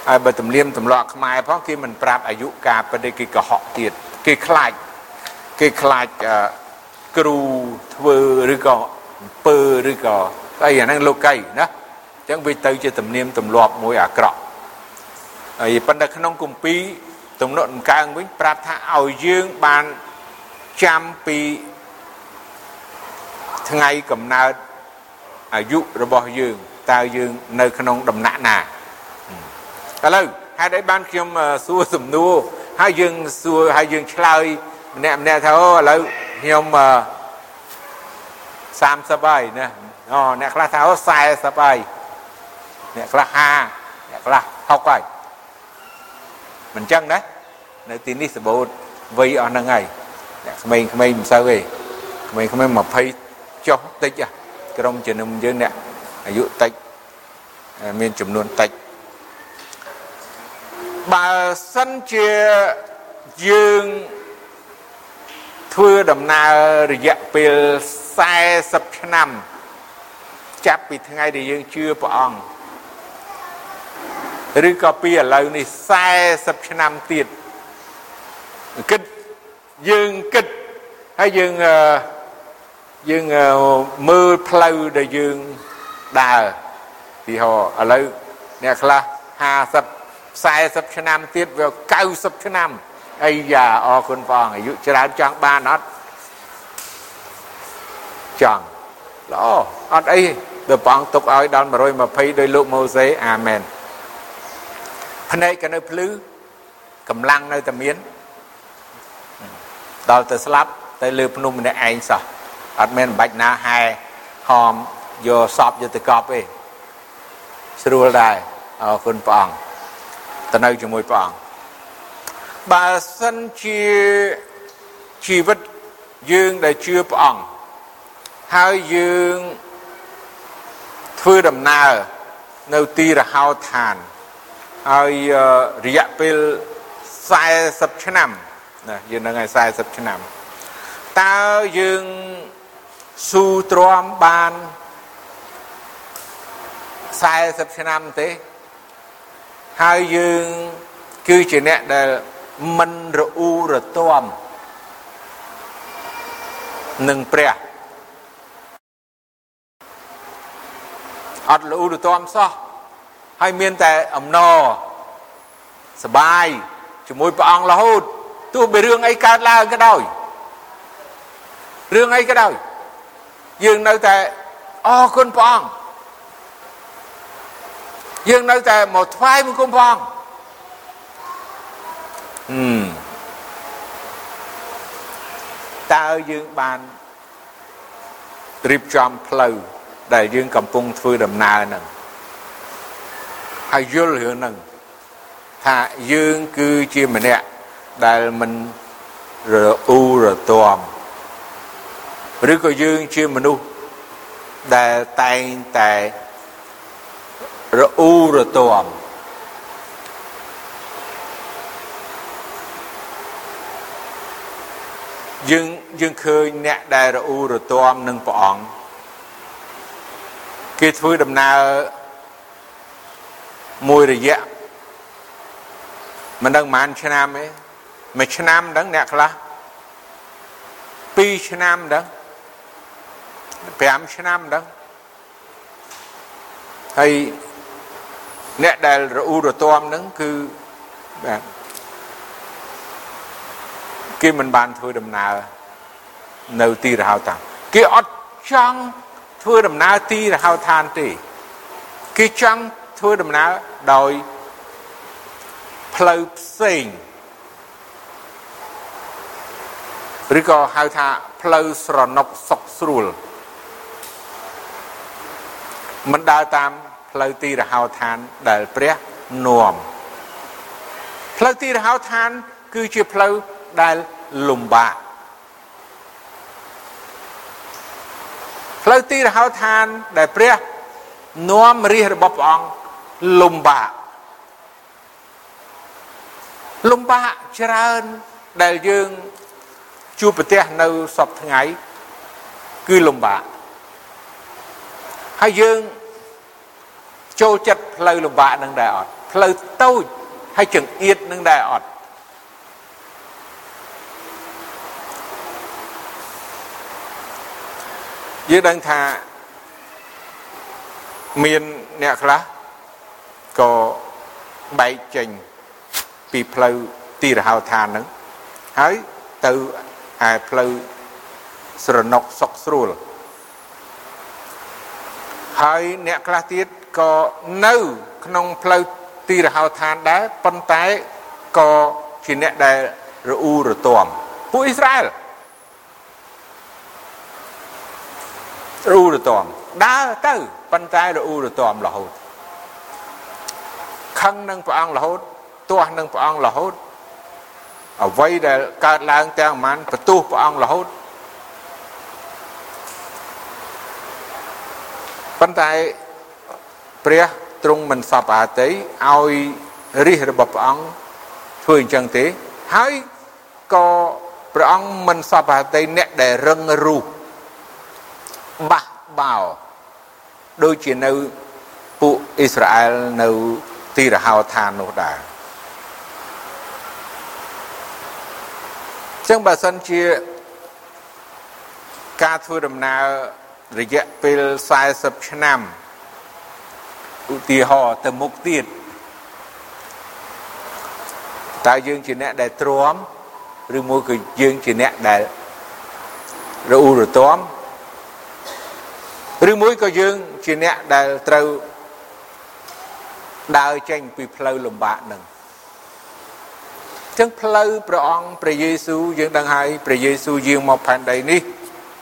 ហើយបើទំនៀមទម្លាប់ខ្មែរផងគេមិនប្រាប់អាយុការប៉ុន្តែគេកុហកទៀតគេខ្លាចគេខ្លាចគ្រូធ្វើឬក៏អំពើឬក៏អីអាហ្នឹងលោកីណាអញ្ចឹងវាទៅជាទំនៀមទម្លាប់មួយអាក្រក់ ហើយប៉ុន្តែក្នុងគម្ពីរទំនុកដំកើងវិញប្រាប់ថាឲ្យយើងបានចាំពីថ្ងៃកំណើតអាយុរបស់យើងតើយើងនៅក្នុងដំណាក់ណាឥឡូវហេតុអីបានខ្ញុំសួរសំណួរហើយយើងសួរហើយយើងឆ្លើយម្នាក់ម្នាក់ថាអូឥឡូវខ្ញុំ30ហើយណាអូអ្នកខ្លះថាអូ40ហើយអ្នកខ្លះ50អ្នកខ្លះ60ហើយ មិនចឹងណានៅទីនេះសបូតវ័យអស់ហ្នឹងហើយអ្នកក្មេងៗមិនសូវទេក្មេងៗ20ចុះតិចក្រុមជំនុំយើងអ្នកអាយុតិចមានចំនួនតិចបើសិនជាយើងធ្វើដំណើររយៈពេល40ឆ្នាំ ចាប់ពីថ្ងៃដែលយើងជឿព្រះអង្គ ឬក៏ពីឥឡូវនេះ40ឆ្នាំទៀតគិតយើងគិតហើយយើងយើងមើលផ្លូវដែលយើងដើរទីហោឥឡូវអ្នកខ្លះ50 40ឆ្នាំទៀតវា90ឆ្នាំអីយ៉ាអរគុណព្រះអង្គអាយុច្រើនចង់បានអត់ចង់ល្អអត់អីបើព្រះអង្គទុកឲ្យដល់120ដោយលោកម៉ូសេអាមែន ភ្នែកក៏នៅភ្លឺកម្លាំងនៅតែមានដល់ទៅស្លាប់ទៅលើភ្នំម្នាក់ឯងសោះអត់មានបាច់ណាហែហមយកសពយកទៅកប់ទេស្រួលដែរអរគុណព្រះអង្គទៅនៅជាមួយព្រះអង្គបើសិនជាជីវិតយើងដែលជឿព្រះអង្គហើយយើងធ្វើដំណើរនៅទីរហោឋាន ហើយរយៈពេល40ឆ្នាំណាយើងនឹងឲ្យ40ឆ្នាំតើយើងស៊ូទ្រាំបាន40ឆ្នាំទេហើយយើងគឺជាអ្នកដែលមិនរអ៊ូរទាំនឹងព្រះអត់រអ៊ូរទាំសោះ ហើយមានតែអំណរសបាយជាមួយព្រះអង្គរហូតទោះបីរឿងអីកើតឡើងក៏ដោយរឿងអីក៏ដោយយើងនៅតែអរគុណព្រះអង្គយើងនៅតែមកថ្វាយបង្គំព្រះអង្គហឹមតើយើងបានរៀបចំផ្លូវដែលយើងកំពុងធ្វើដំណើរហ្នឹង ហើយយល់រឿងហ្នឹងថាយើងគឺជាម្នាក់ដែលមិនរអ៊ូរទាំឬក៏យើងជាមនុស្សដែលតែងតែរអ៊ូរទាំយើងយើងឃើញអ្នកដែលរអ៊ូរទាំនឹងព្រះអង្គគេធ្វើដំណើរ មួយរយៈមិនដឹងប៉ុន្មានឆ្នាំទេមួយឆ្នាំដឹងអ្នកខ្លះ2ឆ្នាំដឹង5ឆ្នាំដឹងហើយអ្នកដែលរអ៊ូរទាំនឹងគឺបាទគេមិនបានធ្វើដំណើរនៅទីរហោឋានគេអត់ចង់ធ្វើដំណើរទីរហោឋានទេគេចង់ ធ្វើដំណើរដោយផ្លូវផ្សេងឬក៏ហៅថាផ្លូវស្រណុកសុកស្រួលមិនដើរតាមផ្លូវទីរហោឋានដែលព្រះនាំផ្លូវទីរហោឋាន គឺជាផ្លូវដែលលំបាកផ្លូវទីរហោឋានដែលព្រះនាំរាជរបស់ព្រះអង្គ លំបាកលំបាកច្រើនដែលយើងជួបប្រទះនៅសពថ្ងៃគឺលំបាកហើយយើងចូលចិត្តផ្លូវលំបាកនឹងដែរអត់ផ្លូវតូចហើយចង្អៀតនឹងដែរអត់យើងដឹងថាមានអ្នកខ្លះ ក៏បែកចេញពីផ្លូវទីរហោឋានហ្នឹងហើយទៅឯផ្លូវស្រណុកសុកស្រួលហើយអ្នកខ្លះទៀតក៏នៅក្នុងផ្លូវទីរហោឋានដែរប៉ុន្តែក៏ជាអ្នកដែលរអ៊ូរទាំពួកអ៊ីស្រាអែលរអ៊ូរទាំដើរទៅប៉ុន្តែរអ៊ូរទាំរហូត ខឹងនឹងព្រះអង្គរហូតទាស់នឹងព្រះអង្គរហូតអ្វីដែលកើតឡើងទាំងប៉ុន្មានបន្ទោសព្រះអង្គរហូតប៉ុន្តែព្រះទ្រង់មិនសពអាតីឲ្យរិះរបស់ព្រះអង្គធ្វើអញ្ចឹងទេហើយក៏ព្រះអង្គមិនសពអាតីអ្នកដែលរឹងរូសបះបោដូចជានៅពួកអ៊ីស្រាអែលនៅ ទីរហោឋាននោះដែរចឹងបើសិនជាការធ្វើដំណើររយៈពេល40ឆ្នាំឧទាហរណ៍ទៅមុខទៀតតើយើងជាអ្នកដែលទ្រាំឬមួយក៏យើងជាអ្នកដែលរអ៊ូរទាំឬមួយក៏យើងជាអ្នកដែលត្រូវ ដើរចេញពីផ្លូវលំបាកនឹងចឹងផ្លូវព្រះអង្គព្រះយេស៊ូវយើងដឹងហើយព្រះយេស៊ូវយាងមកផែនដីនេះ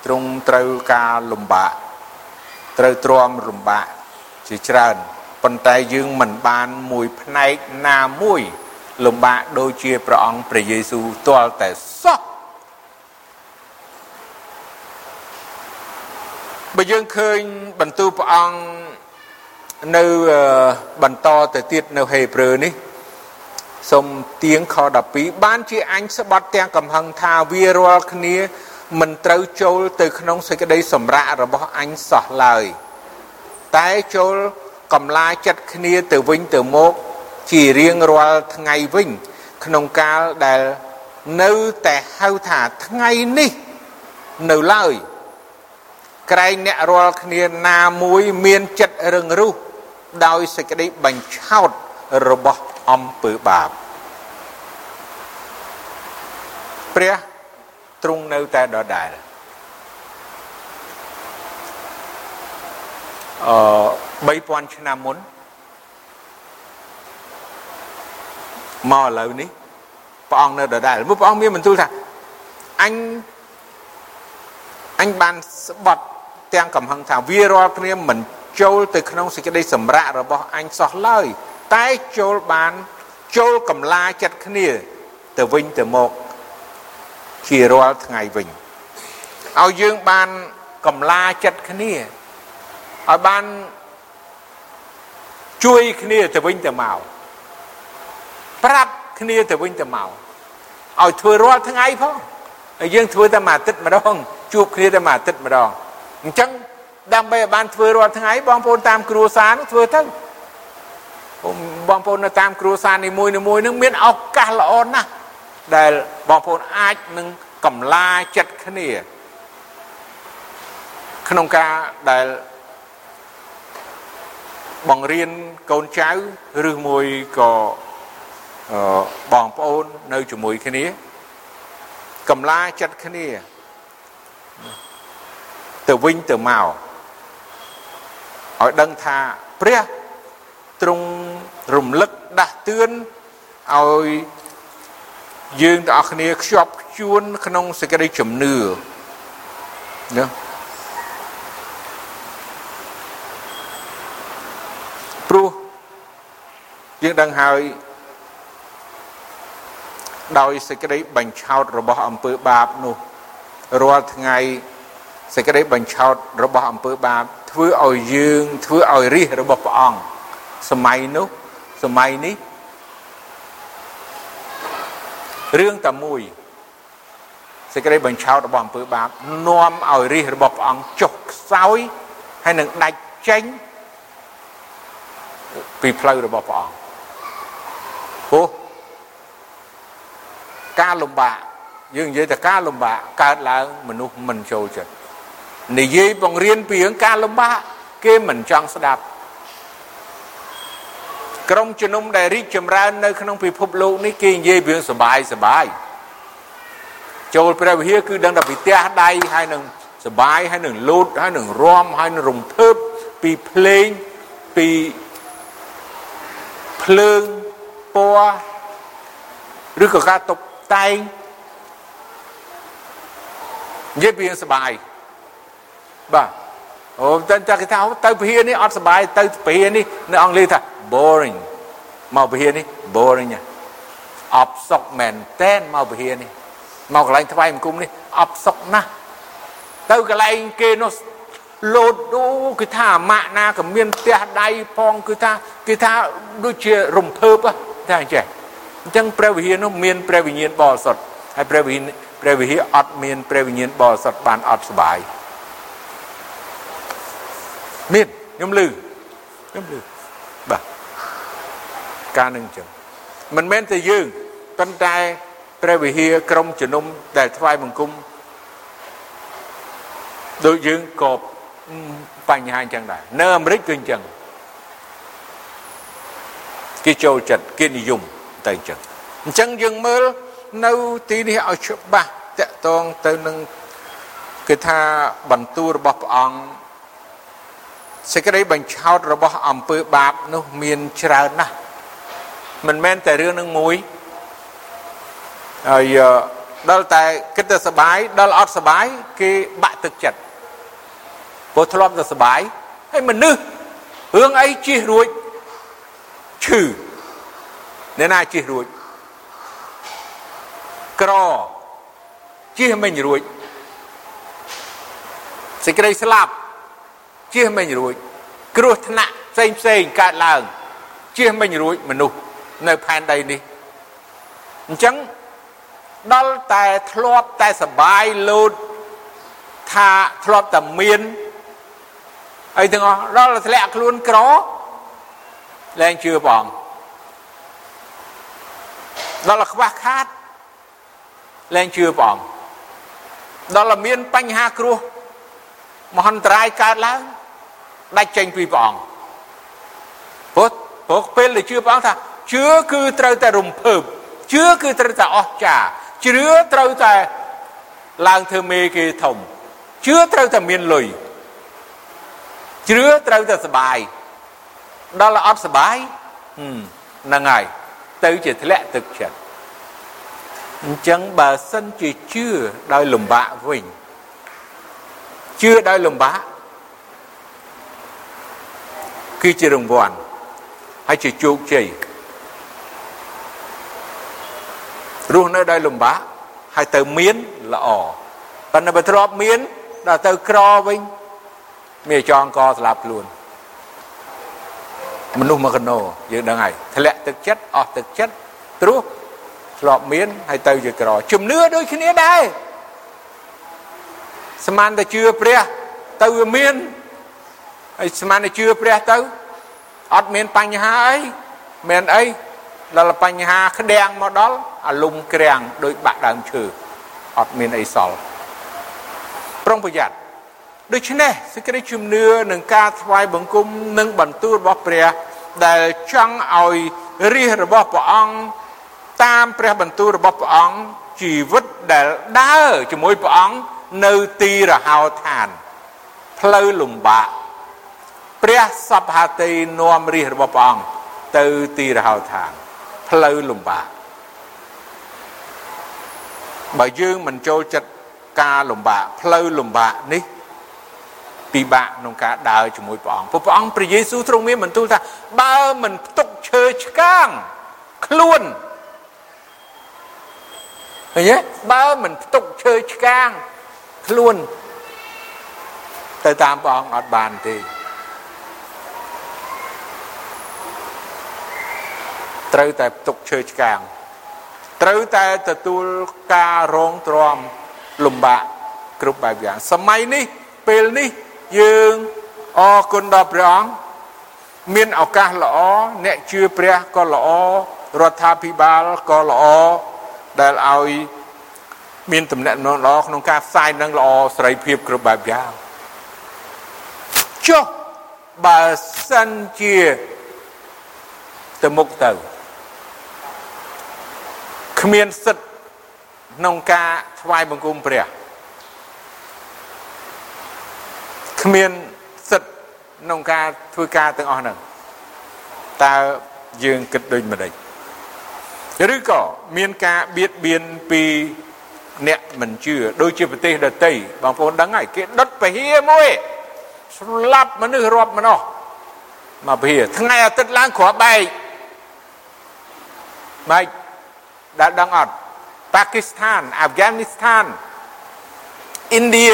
ទ្រង់ត្រូវការលំបាកត្រូវទ្រាំលំបាកជាច្រើនប៉ុន្តែយើងមិនបានមួយផ្នែកណាមួយលំបាកដូចជាព្រះអង្គព្រះយេស៊ូវទាល់តែសោះបើយើងឃើញបន្ទូលព្រះអង្គ នៅបន្តទៅទៀតនៅហេព្រើរនេះសូមទៀងខ12បានជាអញស្បត់ទាំងកំហឹងថាវារាល់គ្នាមិនត្រូវចូលទៅក្នុងសេចក្តីសម្រាករបស់អញសោះឡើយតែចូលកំឡាចិត្តគ្នាទៅវិញទៅមកជារៀងរាល់ថ្ងៃវិញ ក្នុងកាលដែលនៅតែហៅថាថ្ងៃនេះនៅឡើយក្រែងអ្នករាល់គ្នាណាមួយមានចិត្តរឹងរូស ដោយសេចក្តីបញ្ឆោតរបស់អំពើបាបព្រះទ្រង់នៅតែដដែលអឺ3000ឆ្នាំមុនមកឥឡូវនេះព្រះអង្គនៅដដែលព្រោះព្រះអង្គមានបន្ទូលថាអញអញបានស្បត់ទាំងកំហឹងថាវារាល់គ្នាមិន ចូលទៅក្នុងសេចក្តីសម្រាករបស់អញសោះឡើយតែចូលបានចូលកម្លាចិត្តគ្នា ទៅវិញទៅមកជារាល់ថ្ងៃវិញឲ្យយើងបានកម្លាចិត្តគ្នាឲ្យបានជួយគ្នាទៅវិញទៅមកប្រាប់គ្នាទៅវិញទៅមកឲ្យធ្វើរាល់ថ្ងៃផងហើយយើងធ្វើតែមួយអាទិត្យម្ដងជួបគ្នាតែមួយអាទិត្យម្ដងអញ្ចឹង ដើម្បីឲ្យបានធ្វើរាល់ថ្ងៃបងប្អូនតាមគ្រួសារនោះធ្វើទៅបងប្អូននៅតាមគ្រួសារនីមួយនីមួយនឹងមានឱកាសល្អណាស់ដែលបងប្អូនអាចនឹងកម្លាចិត្តគ្នា ក្នុងការដែលបង្រៀនកូនចៅឬមួយក៏បងប្អូននៅជាមួយគ្នាកម្លាចិត្តគ្នាទៅវិញទៅមក ឲ្យដឹងថាព្រះទ្រង់រំលឹកដាស់តឿនឲ្យយើងទាំងអស់គ្នាខ្ជាប់ខ្ជួនក្នុងសេចក្តីជំនឿណាព្រោះយើងដឹងហើយដោយសេចក្តីបញ្ឆោតរបស់អំពើបាបនោះរាល់ថ្ងៃសេចក្តីបញ្ឆោតរបស់អំពើបាប ធ្វើឲ្យយើងធ្វើឲ្យរិះរបស់ព្រះអង្គសម័យនោះសម័យនេះរឿងតែមួយសេចក្តីបញ្ឆោតរបស់អំពើបាបនាំឲ្យរិះរបស់ព្រះអង្គចុះខ្សោយហើយនឹងដាច់ចេញពីផ្លូវរបស់ព្រះអង្គព្រោះការលំបាកយើងនិយាយតែការលំបាកកើតឡើងមនុស្សមិនចូលចិត្ត និយាយបង្រៀនពីរឿងការលំបាកគេមិនចង់ស្ដាប់ក្រុមជំនុំដែលរីកចម្រើននៅក្នុងពិភពលោកនេះគេនិយាយពីរឿងសបាយសបាយចូលព្រះវិហារគឺដឹងតែពីផ្ទះដៃហើយនឹងសបាយហើយនឹងលូតហើយនឹងរំហើយនឹងរំភើបពីភ្លេងពីភ្លើងពណ៌ឬក៏ការតុបតែងនិយាយពីសបាយ បាទអូតែតែគេថាទៅពហិនេះអត់សបាយទៅពហិនេះនៅអង់គ្លេសថា boring មកពហិនេះ boring អបសុកមែនតែនមកពហិនេះមកកន្លែងថ្វាយបង្គំនេះអបសុកណាស់ទៅកន្លែងគេនោះលោតអូគឺថាអាម៉ាក់ណាក៏មានផ្ទះដៃផងគឺថាគឺថាដូចជារំភើបតែអញ្ចឹងអញ្ចឹងព្រះវិហារនោះមានព្រះវិញ្ញាណបរិសុទ្ធហើយព្រះវិហារព្រះវិហារអត់មានព្រះវិញ្ញាណបរិសុទ្ធបានអត់សុបាយ មានខ្ញុំលឺខ្ញុំលឺបាទការនឹងអញ្ចឹងមិនមែនតែយើងប៉ុន្តែព្រះវិហារក្រុមជំនុំដែលថ្វាយបង្គំដូចយើងក៏បញ្ហាអញ្ចឹងដែរនៅអាមេរិកគឺអញ្ចឹងគេចូលចិត្តគេនិយមទៅអញ្ចឹងអញ្ចឹងយើងមើលនៅទីនេះឲ្យច្បាស់តកតងទៅនឹងគឺថាបន្ទូលរបស់ព្រះអង្គ សេចក្តីបញ្ឆោតរបស់អំពើបាបនោះមានច្រើនណាស់មិនមែនតែរឿងនឹងមួយហើយដល់តែគិតតែសបាយដល់អត់សបាយគេបាក់ទឹកចិត្តព្រោះធ្លាប់តែសបាយហើយមនុស្សរឿងអីជិះរួចឈឺអ្នកណាជិះរួចក្រជិះមិនរួចសេចក្តីស្លាប់ ជៀសមិញរួចគ្រោះថ្នាក់ផ្សេងផ្សេងកើតឡើងជៀសមិញរួចមនុស្សនៅផែនដីនេះអញ្ចឹងដល់តែធ្លាប់តែសបាយលោតថាធ្លាប់តែមានអីទាំងអស់ដល់ធ្លាក់ខ្លួនក្រលែងជឿព្រះអង្គដល់ខ្វះខាតលែងជឿព្រះអង្គដល់មានបញ្ហាគ្រោះមហន្តរាយកើតឡើង ដាច់ចេញពីព្រះអង្គព្រោះព្រោះពេលដែលជឿព្រះអង្គថាជឿគឺត្រូវតែរំភើបជឿគឺត្រូវតែអស្ចារ្យជឿត្រូវតែឡើងធ្វើមេគេធំជឿត្រូវតែមានលុយជឿត្រូវតែសបាយដល់អត់សបាយហ្នឹងហើយទៅជាធ្លាក់ទឹកចិត្តអញ្ចឹងបើសិនជាជឿដោយលំបាកវិញជឿដោយលំបាក គឺជារង្វាន់ហើយជាជោគជ័យរស់នៅដោយលំបាកហើយទៅមានល្អប៉ុន្តែបើធ្លាប់មានដល់ទៅក្រវិញមានចងកស្លាប់ខ្លួនមនុស្សមកកណោយើងដឹងហើយធ្លាក់ទឹកចិត្តអស់ទឹកចិត្តព្រោះធ្លាប់មានហើយទៅជាក្រជំនឿដូចគ្នាដែរស្មានតែជឿព្រះទៅវាមាន ហើយស្មានតែជឿព្រះទៅអត់មានបញ្ហាអីមានអីដល់បញ្ហាក្តាំងមកដល់អាលុំក្រាំងដោយបាក់ដើមឈើអត់មានអីសល់ប្រុងប្រយ័ត្នដូច្នេះសេចក្តីជំនឿនឹងការថ្វាយបង្គំនិងបន្ទូលរបស់ព្រះដែលចង់ឲ្យរាជរបស់ព្រះអង្គតាមព្រះបន្ទូលរបស់ព្រះអង្គជីវិតដែលដើរជាមួយព្រះអង្គនៅទីរហោឋានផ្លូវលំបាក ព្រះសពហាតីនាំរាជរបស់ព្រះអង្គទៅទីរហោឋានផ្លូវលំបាកបើយើងមិនចូលចិត្តការលំបាកផ្លូវលំបាកនេះពិបាកក្នុងការដើរជាមួយព្រះអង្គព្រោះព្រះអង្គព្រះយេស៊ូវទ្រង់មានបន្ទូលថាបើមិនផ្ទុកឈើឆ្កាងខ្លួនឃើញទេបើមិនផ្ទុកឈើឆ្កាងខ្លួនទៅតាមព្រះអង្គអត់បានទេ ត្រូវតែផ្ទុកឈើឆ្កាងត្រូវតែទទួលការរងទ្រាំលំបាកគ្រប់បែបយ៉ាងសម័យនេះពេលនេះយើងអរគុណដល់ព្រះអង្គមានឱកាសល្អអ្នកជឿព្រះក៏ល្អរដ្ឋាភិបាលក៏ល្អដែលឲ្យមានតំណែងល្អក្នុងការផ្សាយនឹងល្អសេរីភាពគ្រប់បែបយ៉ាងចុះបើសិនជាទៅមុខទៅ គ្មានសិទ្ធក្នុងការថ្វាយបង្គំព្រះគ្មានសិទ្ធក្នុងការធ្វើការទាំងអស់ហ្នឹងតើយើងគិតដូចម្ដេចឬក៏មានការបៀតបៀនពីអ្នកមិនជឿដូចជាប្រទេសដទៃបងប្អូនដឹងហើយគេដុតពហិមួយស្លាប់មនុស្សរាប់ម្នោះមកពហិថ្ងៃអាទិត្យឡើងគ្រាប់បែកម៉េច ដែលដឹងអត់ប៉ាគីស្ថានអាហ្វហ្គានីស្ថានឥណ្ឌា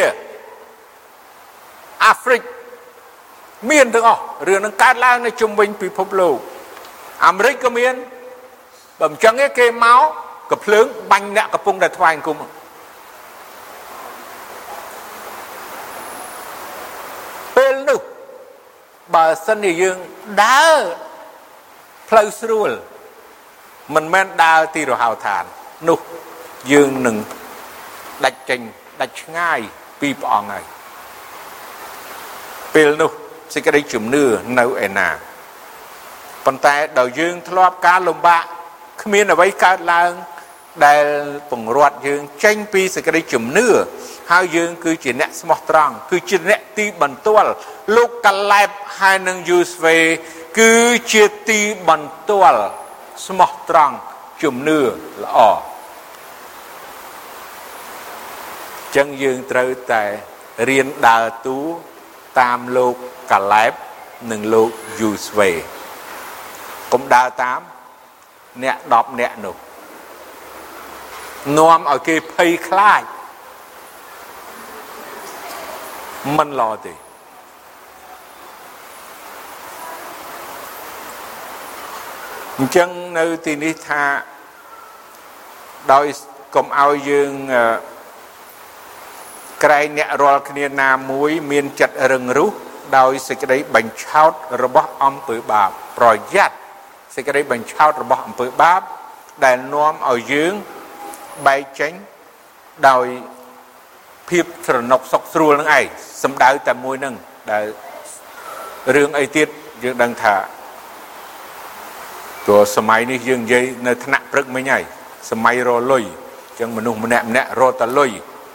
អាហ្វ្រិកមានទាំងអស់រឿងនឹងកើតឡើងនៅជុំវិញពិភពលោកអាមេរិកក៏មានបើមិនចឹងទេគេមកកំភ្លើងបាញ់អ្នកកំពុងតែថ្វាយអង្គមពេលនោះបើសិនជាយើងដើរផ្លូវស្រួល មិនមែនដើរទីរហោឋាននោះយើងនឹងដាច់ចេញដាច់ឆ្ងាយពីព្រះអង្គហើយពេលនោះសេចក្តីជំនឿនៅឯណាប៉ុន្តែដល់យើងធ្លាប់ការលំបាកគ្មានអ្វីកើតឡើងដែលពង្រត់យើងចេញពីសេចក្តីជំនឿហើយយើងគឺជាអ្នកស្មោះត្រង់គឺជាអ្នកទីបន្ទាល់លោកកាឡែបហើយនឹងយូស្វេគឺជាទីបន្ទាល់ ស្មោះត្រង់ជំនឿល្អចឹងយើងត្រូវតែរៀនដើរតួតាមលោកកាឡែបនិងលោកយូស្វេកុំដើរតាមអ្នក10អ្នកនោះនាំឲ្យគេភ័យខ្លាចមិនល្អទេ អញ្ចឹងនៅទីនេះថាដោយកុំឲ្យយើងក្រែងអ្នករាល់គ្នាណាមួយ មានចិត្តរឹងរូសដោយសេចក្តីបញ្ឆោតរបស់អំពើបាប ប្រយ័ត្នសេចក្តីបញ្ឆោតរបស់អំពើបាប ដែលនាំឲ្យយើងបែកចេញដោយភាពស្រណុកសុកស្រួលនឹងឯងសំដៅតែមួយនឹងដែលរឿងអីទៀតយើងដឹងថា ព្រោះសម័យនេះយើងនិយាយនៅថ្នាក់ព្រឹកមិញហើយសម័យរលុយអញ្ចឹងមនុស្សម្នាក់ម្នាក់រត់តែលុយ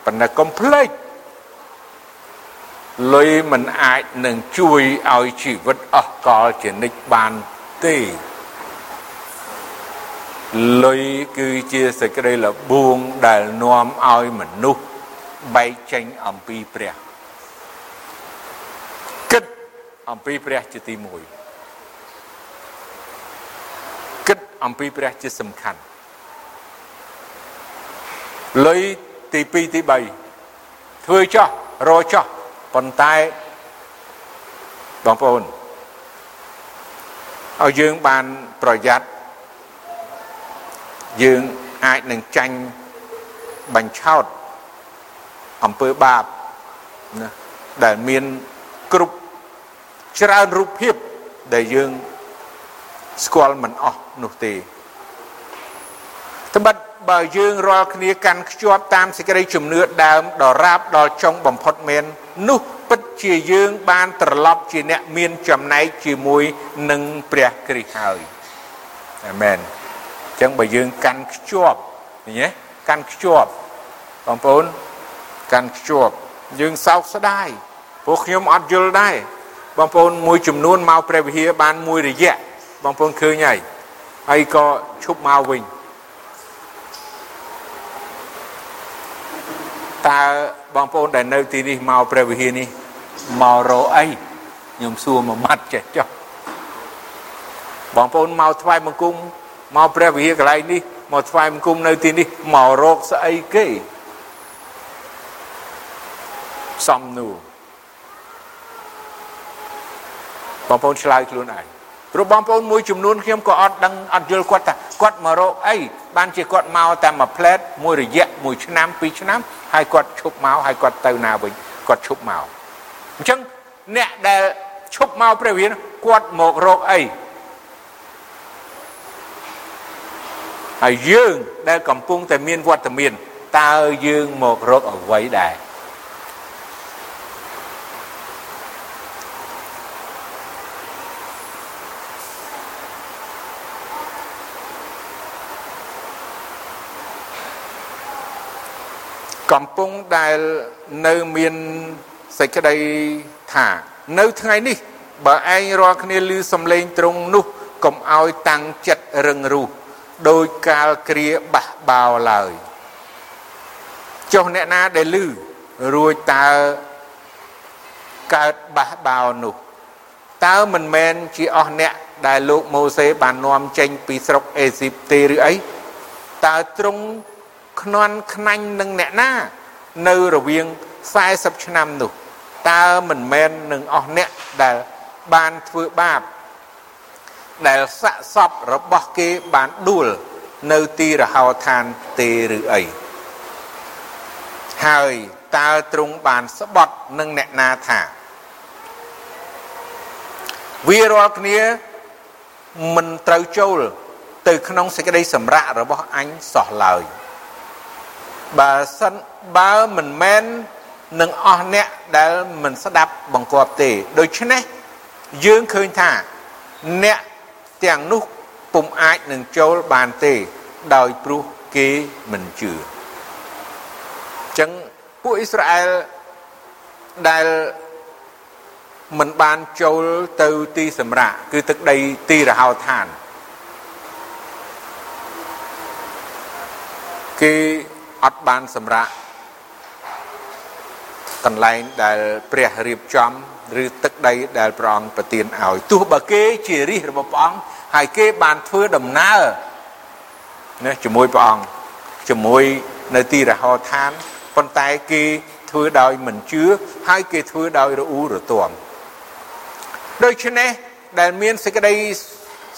ប៉ុន្តែកុំភ្លេចលុយមិនអាចនឹងជួយឲ្យជីវិតអស់កលជានិច្ចបានទេលុយគឺជាសេចក្តីលបួងដែលនាំឲ្យមនុស្សបែកចេញអំពីព្រះគិតអំពីព្រះជាទី1គិត អំពីព្រះជាសំខាន់លុយទី2ទី3ធ្វើចោះរចោះប៉ុន្តែបងប្អូនឲ្យយើងបានប្រយ័ត្នយើងអាចនឹងចាញ់បញ្ឆោតអំពើបាបណាដែលមានគ្រប់ច្រើនរូបភាពដែលយើង ស្គាល់មិនអស់នោះទេត្បិតបើយើងរាល់គ្នាកាន់ខ្ជាប់តាមសេចក្តីជំនឿដើមដល់រាបដល់ចុងបំផុតមែននោះពិតជាយើងបានត្រឡប់ជាអ្នកមានចំណែកជាមួយនឹងព្រះគ្រីស្ទហើយអាមែនអញ្ចឹងបើយើងកាន់ខ្ជាប់ឃើញទេកាន់ខ្ជាប់បងប្អូនកាន់ខ្ជាប់យើងសោកស្ដាយព្រោះខ្ញុំអត់យល់ដែរបងប្អូនមួយចំនួនមកព្រះវិហារបានមួយរយៈ បងប្អូនឃើញហើយហើយក៏ឈប់មកវិញតើបងប្អូនដែលនៅទីនេះមកព្រះវិហារនេះមករកអីខ្ញុំសួរមួយម៉ាត់ចេះចុះបងប្អូនមកថ្វាយបង្គំមកព្រះវិហារកន្លែងនេះមកថ្វាយបង្គំនៅទីនេះមករកស្អីគេសំនួរបងប្អូនឆ្លើយខ្លួនឯង ព្រោះបងប្អូនមួយចំនួនខ្ញុំក៏អត់ដឹងអត់យល់គាត់ថាគាត់មករកអីបានជាគាត់មកតែមួយផ្លែតមួយរយៈមួយឆ្នាំពីរឆ្នាំហើយគាត់ឈប់មកហើយគាត់ទៅណាវិញគាត់ឈប់មកអញ្ចឹងអ្នកដែលឈប់មកព្រះវិហារគាត់មករកអីហើយយើងដែលកំពុងតែមានវត្តមានតើយើងមករកអ្វីដែរ កំពុងដែលនៅមានសេចក្តីថានៅថ្ងៃនេះ បើឯងរាល់គ្នាឮសំឡេងត្រង់នោះកុំឲ្យតាំងចិត្តរឹងរូសដោយកាលគ្រាបះបោឡើយចុះអ្នកណាដែលឮរួចតើកើតបះបោនោះតើមិនមែនជាអស់អ្នកដែលលោកម៉ូសេបាននាំចេញពីស្រុកអេស៊ីបទេឬអីតើទ្រង់ ខ្នន់ខ្នាញ់នឹងអ្នកណា នៅរវាង40ឆ្នាំនោះតើមិនមែននឹងអស់អ្នកដែលបានធ្វើបាបដែលស័កសពរបស់គេបានដួលនៅទីរហោឋានទេឬអីហើយតើទ្រង់បានស្បត់នឹងអ្នកណាថាវារាល់គ្នាមិនត្រូវចូលទៅក្នុងសេចក្តីសម្រាករបស់អញសោះឡើយ បើសិនបើមិនមែននឹងអស់អ្នកដែលមិនស្ដាប់បង្គាប់ទេដូច្នេះយើងឃើញថាអ្នកទាំងនោះពុំអាចនឹងចូលបានទេដោយព្រោះគេមិនជឿអញ្ចឹងពួកអ៊ីស្រាអែលដែលមិនបានចូលទៅទីសម្រាកគឺទឹកដីទីរហោឋានគេ អត់បានសម្រាកកន្លែងដែលព្រះរៀបចំឬទឹកដីដែលព្រះអង្គប្រទានឲ្យទោះបើគេជារាជរបស់ព្រះអង្គហើយគេបានធ្វើដំណើរណាជាមួយព្រះអង្គជាមួយនៅទីរហោឋានប៉ុន្តែគេធ្វើដោយមិនជឿហើយគេធ្វើដោយរអ៊ូរទាំដូច្នេះដែលមានសេចក្តី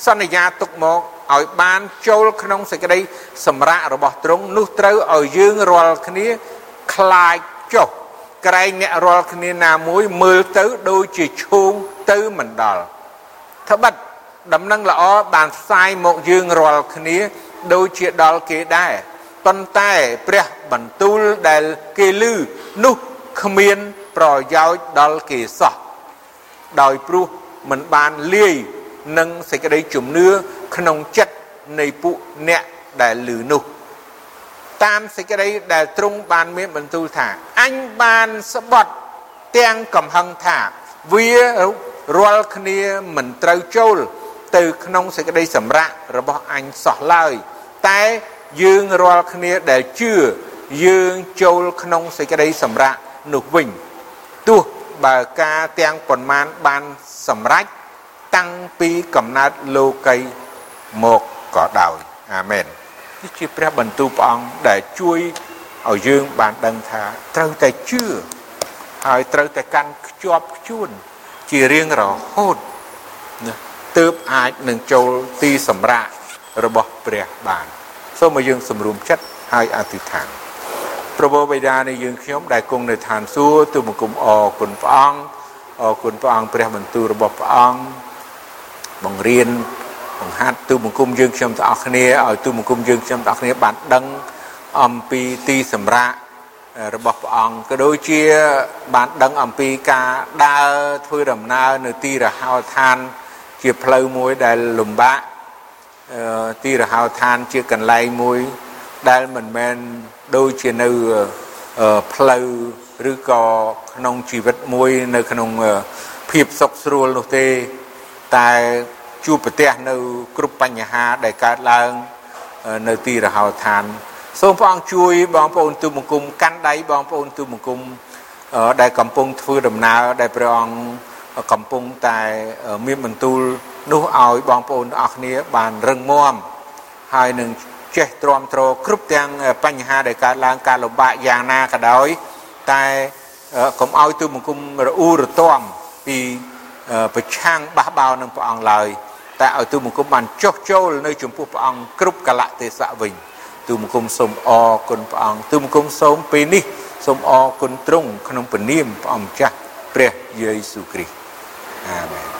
សន្យាទុកមក ឲ្យបានចូលក្នុងសេចក្តីសម្រាករបស់ទ្រង់នោះត្រូវឲ្យយើងរាល់គ្នាខ្លាចចុះក្រែងអ្នករាល់គ្នាណាមួយមើលទៅដូចជាឈូងទៅមិនដល់ត្បិតដំណឹងល្អបានផ្សាយមកយើងរាល់គ្នាដូចជាដល់គេដែរប៉ុន្តែព្រះបន្ទូលដែលគេឮនោះគ្មានប្រយោជន៍ដល់គេសោះដោយព្រោះมันបានលាយ នឹងសេចក្តីជំនឿក្នុងចិត្តនៃពួកអ្នកដែលឮនោះតាមសេចក្តីដែលទ្រង់បានមានបន្ទូលថាអញបានស្បត់ទាំងកំហឹងថាវារាល់គ្នាមិនត្រូវចូលទៅក្នុងសេចក្តីសម្រាករបស់អញសោះឡើយតែយើងរាល់គ្នាដែលជឿយើងចូលក្នុងសេចក្តីសម្រាកនោះវិញទោះបើការទាំងប៉ុន្មានបានសម្រេច តាំងពីកំណើតលោកីមកក៏ដោយអាមែននេះជាព្រះបន្ទូលព្រះអង្គដែលជួយឲ្យយើងបានដឹងថាត្រូវតែជឿហើយត្រូវតែកាន់ខ្ជាប់ខ្ជួនជារៀងរហូតណាទើបអាចនឹងចូលទីសម្រាករបស់ព្រះបានសូមឲ្យយើងសម្រួមចិត្តហើយអធិដ្ឋានប្រពោបិតានៃយើងខ្ញុំដែលគង់នៅឋានសួគ៌ទូបង្គំអរគុណព្រះអង្គអរគុណព្រះអង្គព្រះបន្ទូលរបស់ព្រះអង្គ បង្រៀនបង្ហាត់ទូបង្គំយើងខ្ញុំទាំងអស់គ្នាឲ្យទូបង្គំយើងខ្ញុំទាំងអស់គ្នាបានដឹងអំពីទីសម្រាប់របស់ព្រះអង្គក៏ដូចជាបានដឹងអំពីការដើរធ្វើដំណើរនៅទីរហោឋាន ជាផ្លូវមួយដែលលំបាកទីរហោឋានជាកន្លែងមួយដែលមិនមែនដូចជានៅផ្លូវឬក៏ក្នុងជីវិតមួយនៅក្នុងភាពសុខស្រួលនោះទេតែ ជួបប្រទះនៅគ្រប់បញ្ហាដែលកើតឡើងនៅទីរហោឋានសូមព្រះអង្គជួយបងប្អូនទូបង្គំកាន់ដៃបងប្អូនទូបង្គំដែលកំពុងធ្វើដំណើរដែលព្រះអង្គកំពុងតែមានបន្ទូលនោះឲ្យបងប្អូនទាំងអស់គ្នាបានរឹងមាំហើយនឹងចេះទ្រាំទ្រគ្រប់ទាំងបញ្ហាដែលកើតឡើងការលំបាកយ៉ាងណាក៏ដោយតែកុំឲ្យទូបង្គំរអ៊ូរទាំពីប្រឆាំងបះបោនឹងព្រះអង្គឡើយ តែឲ្យទូបង្គំបានចុះចូលនៅចំពោះព្រះអង្គគ្រប់កលៈទេសៈវិញទូបង្គំសូមអរគុណព្រះអង្គទូបង្គំសូមពេលនេះសូមអរគុណទ្រង់ក្នុងព្រះនាមព្រះអង្គម្ចាស់ព្រះយេស៊ូវគ្រីស្ទអាមែន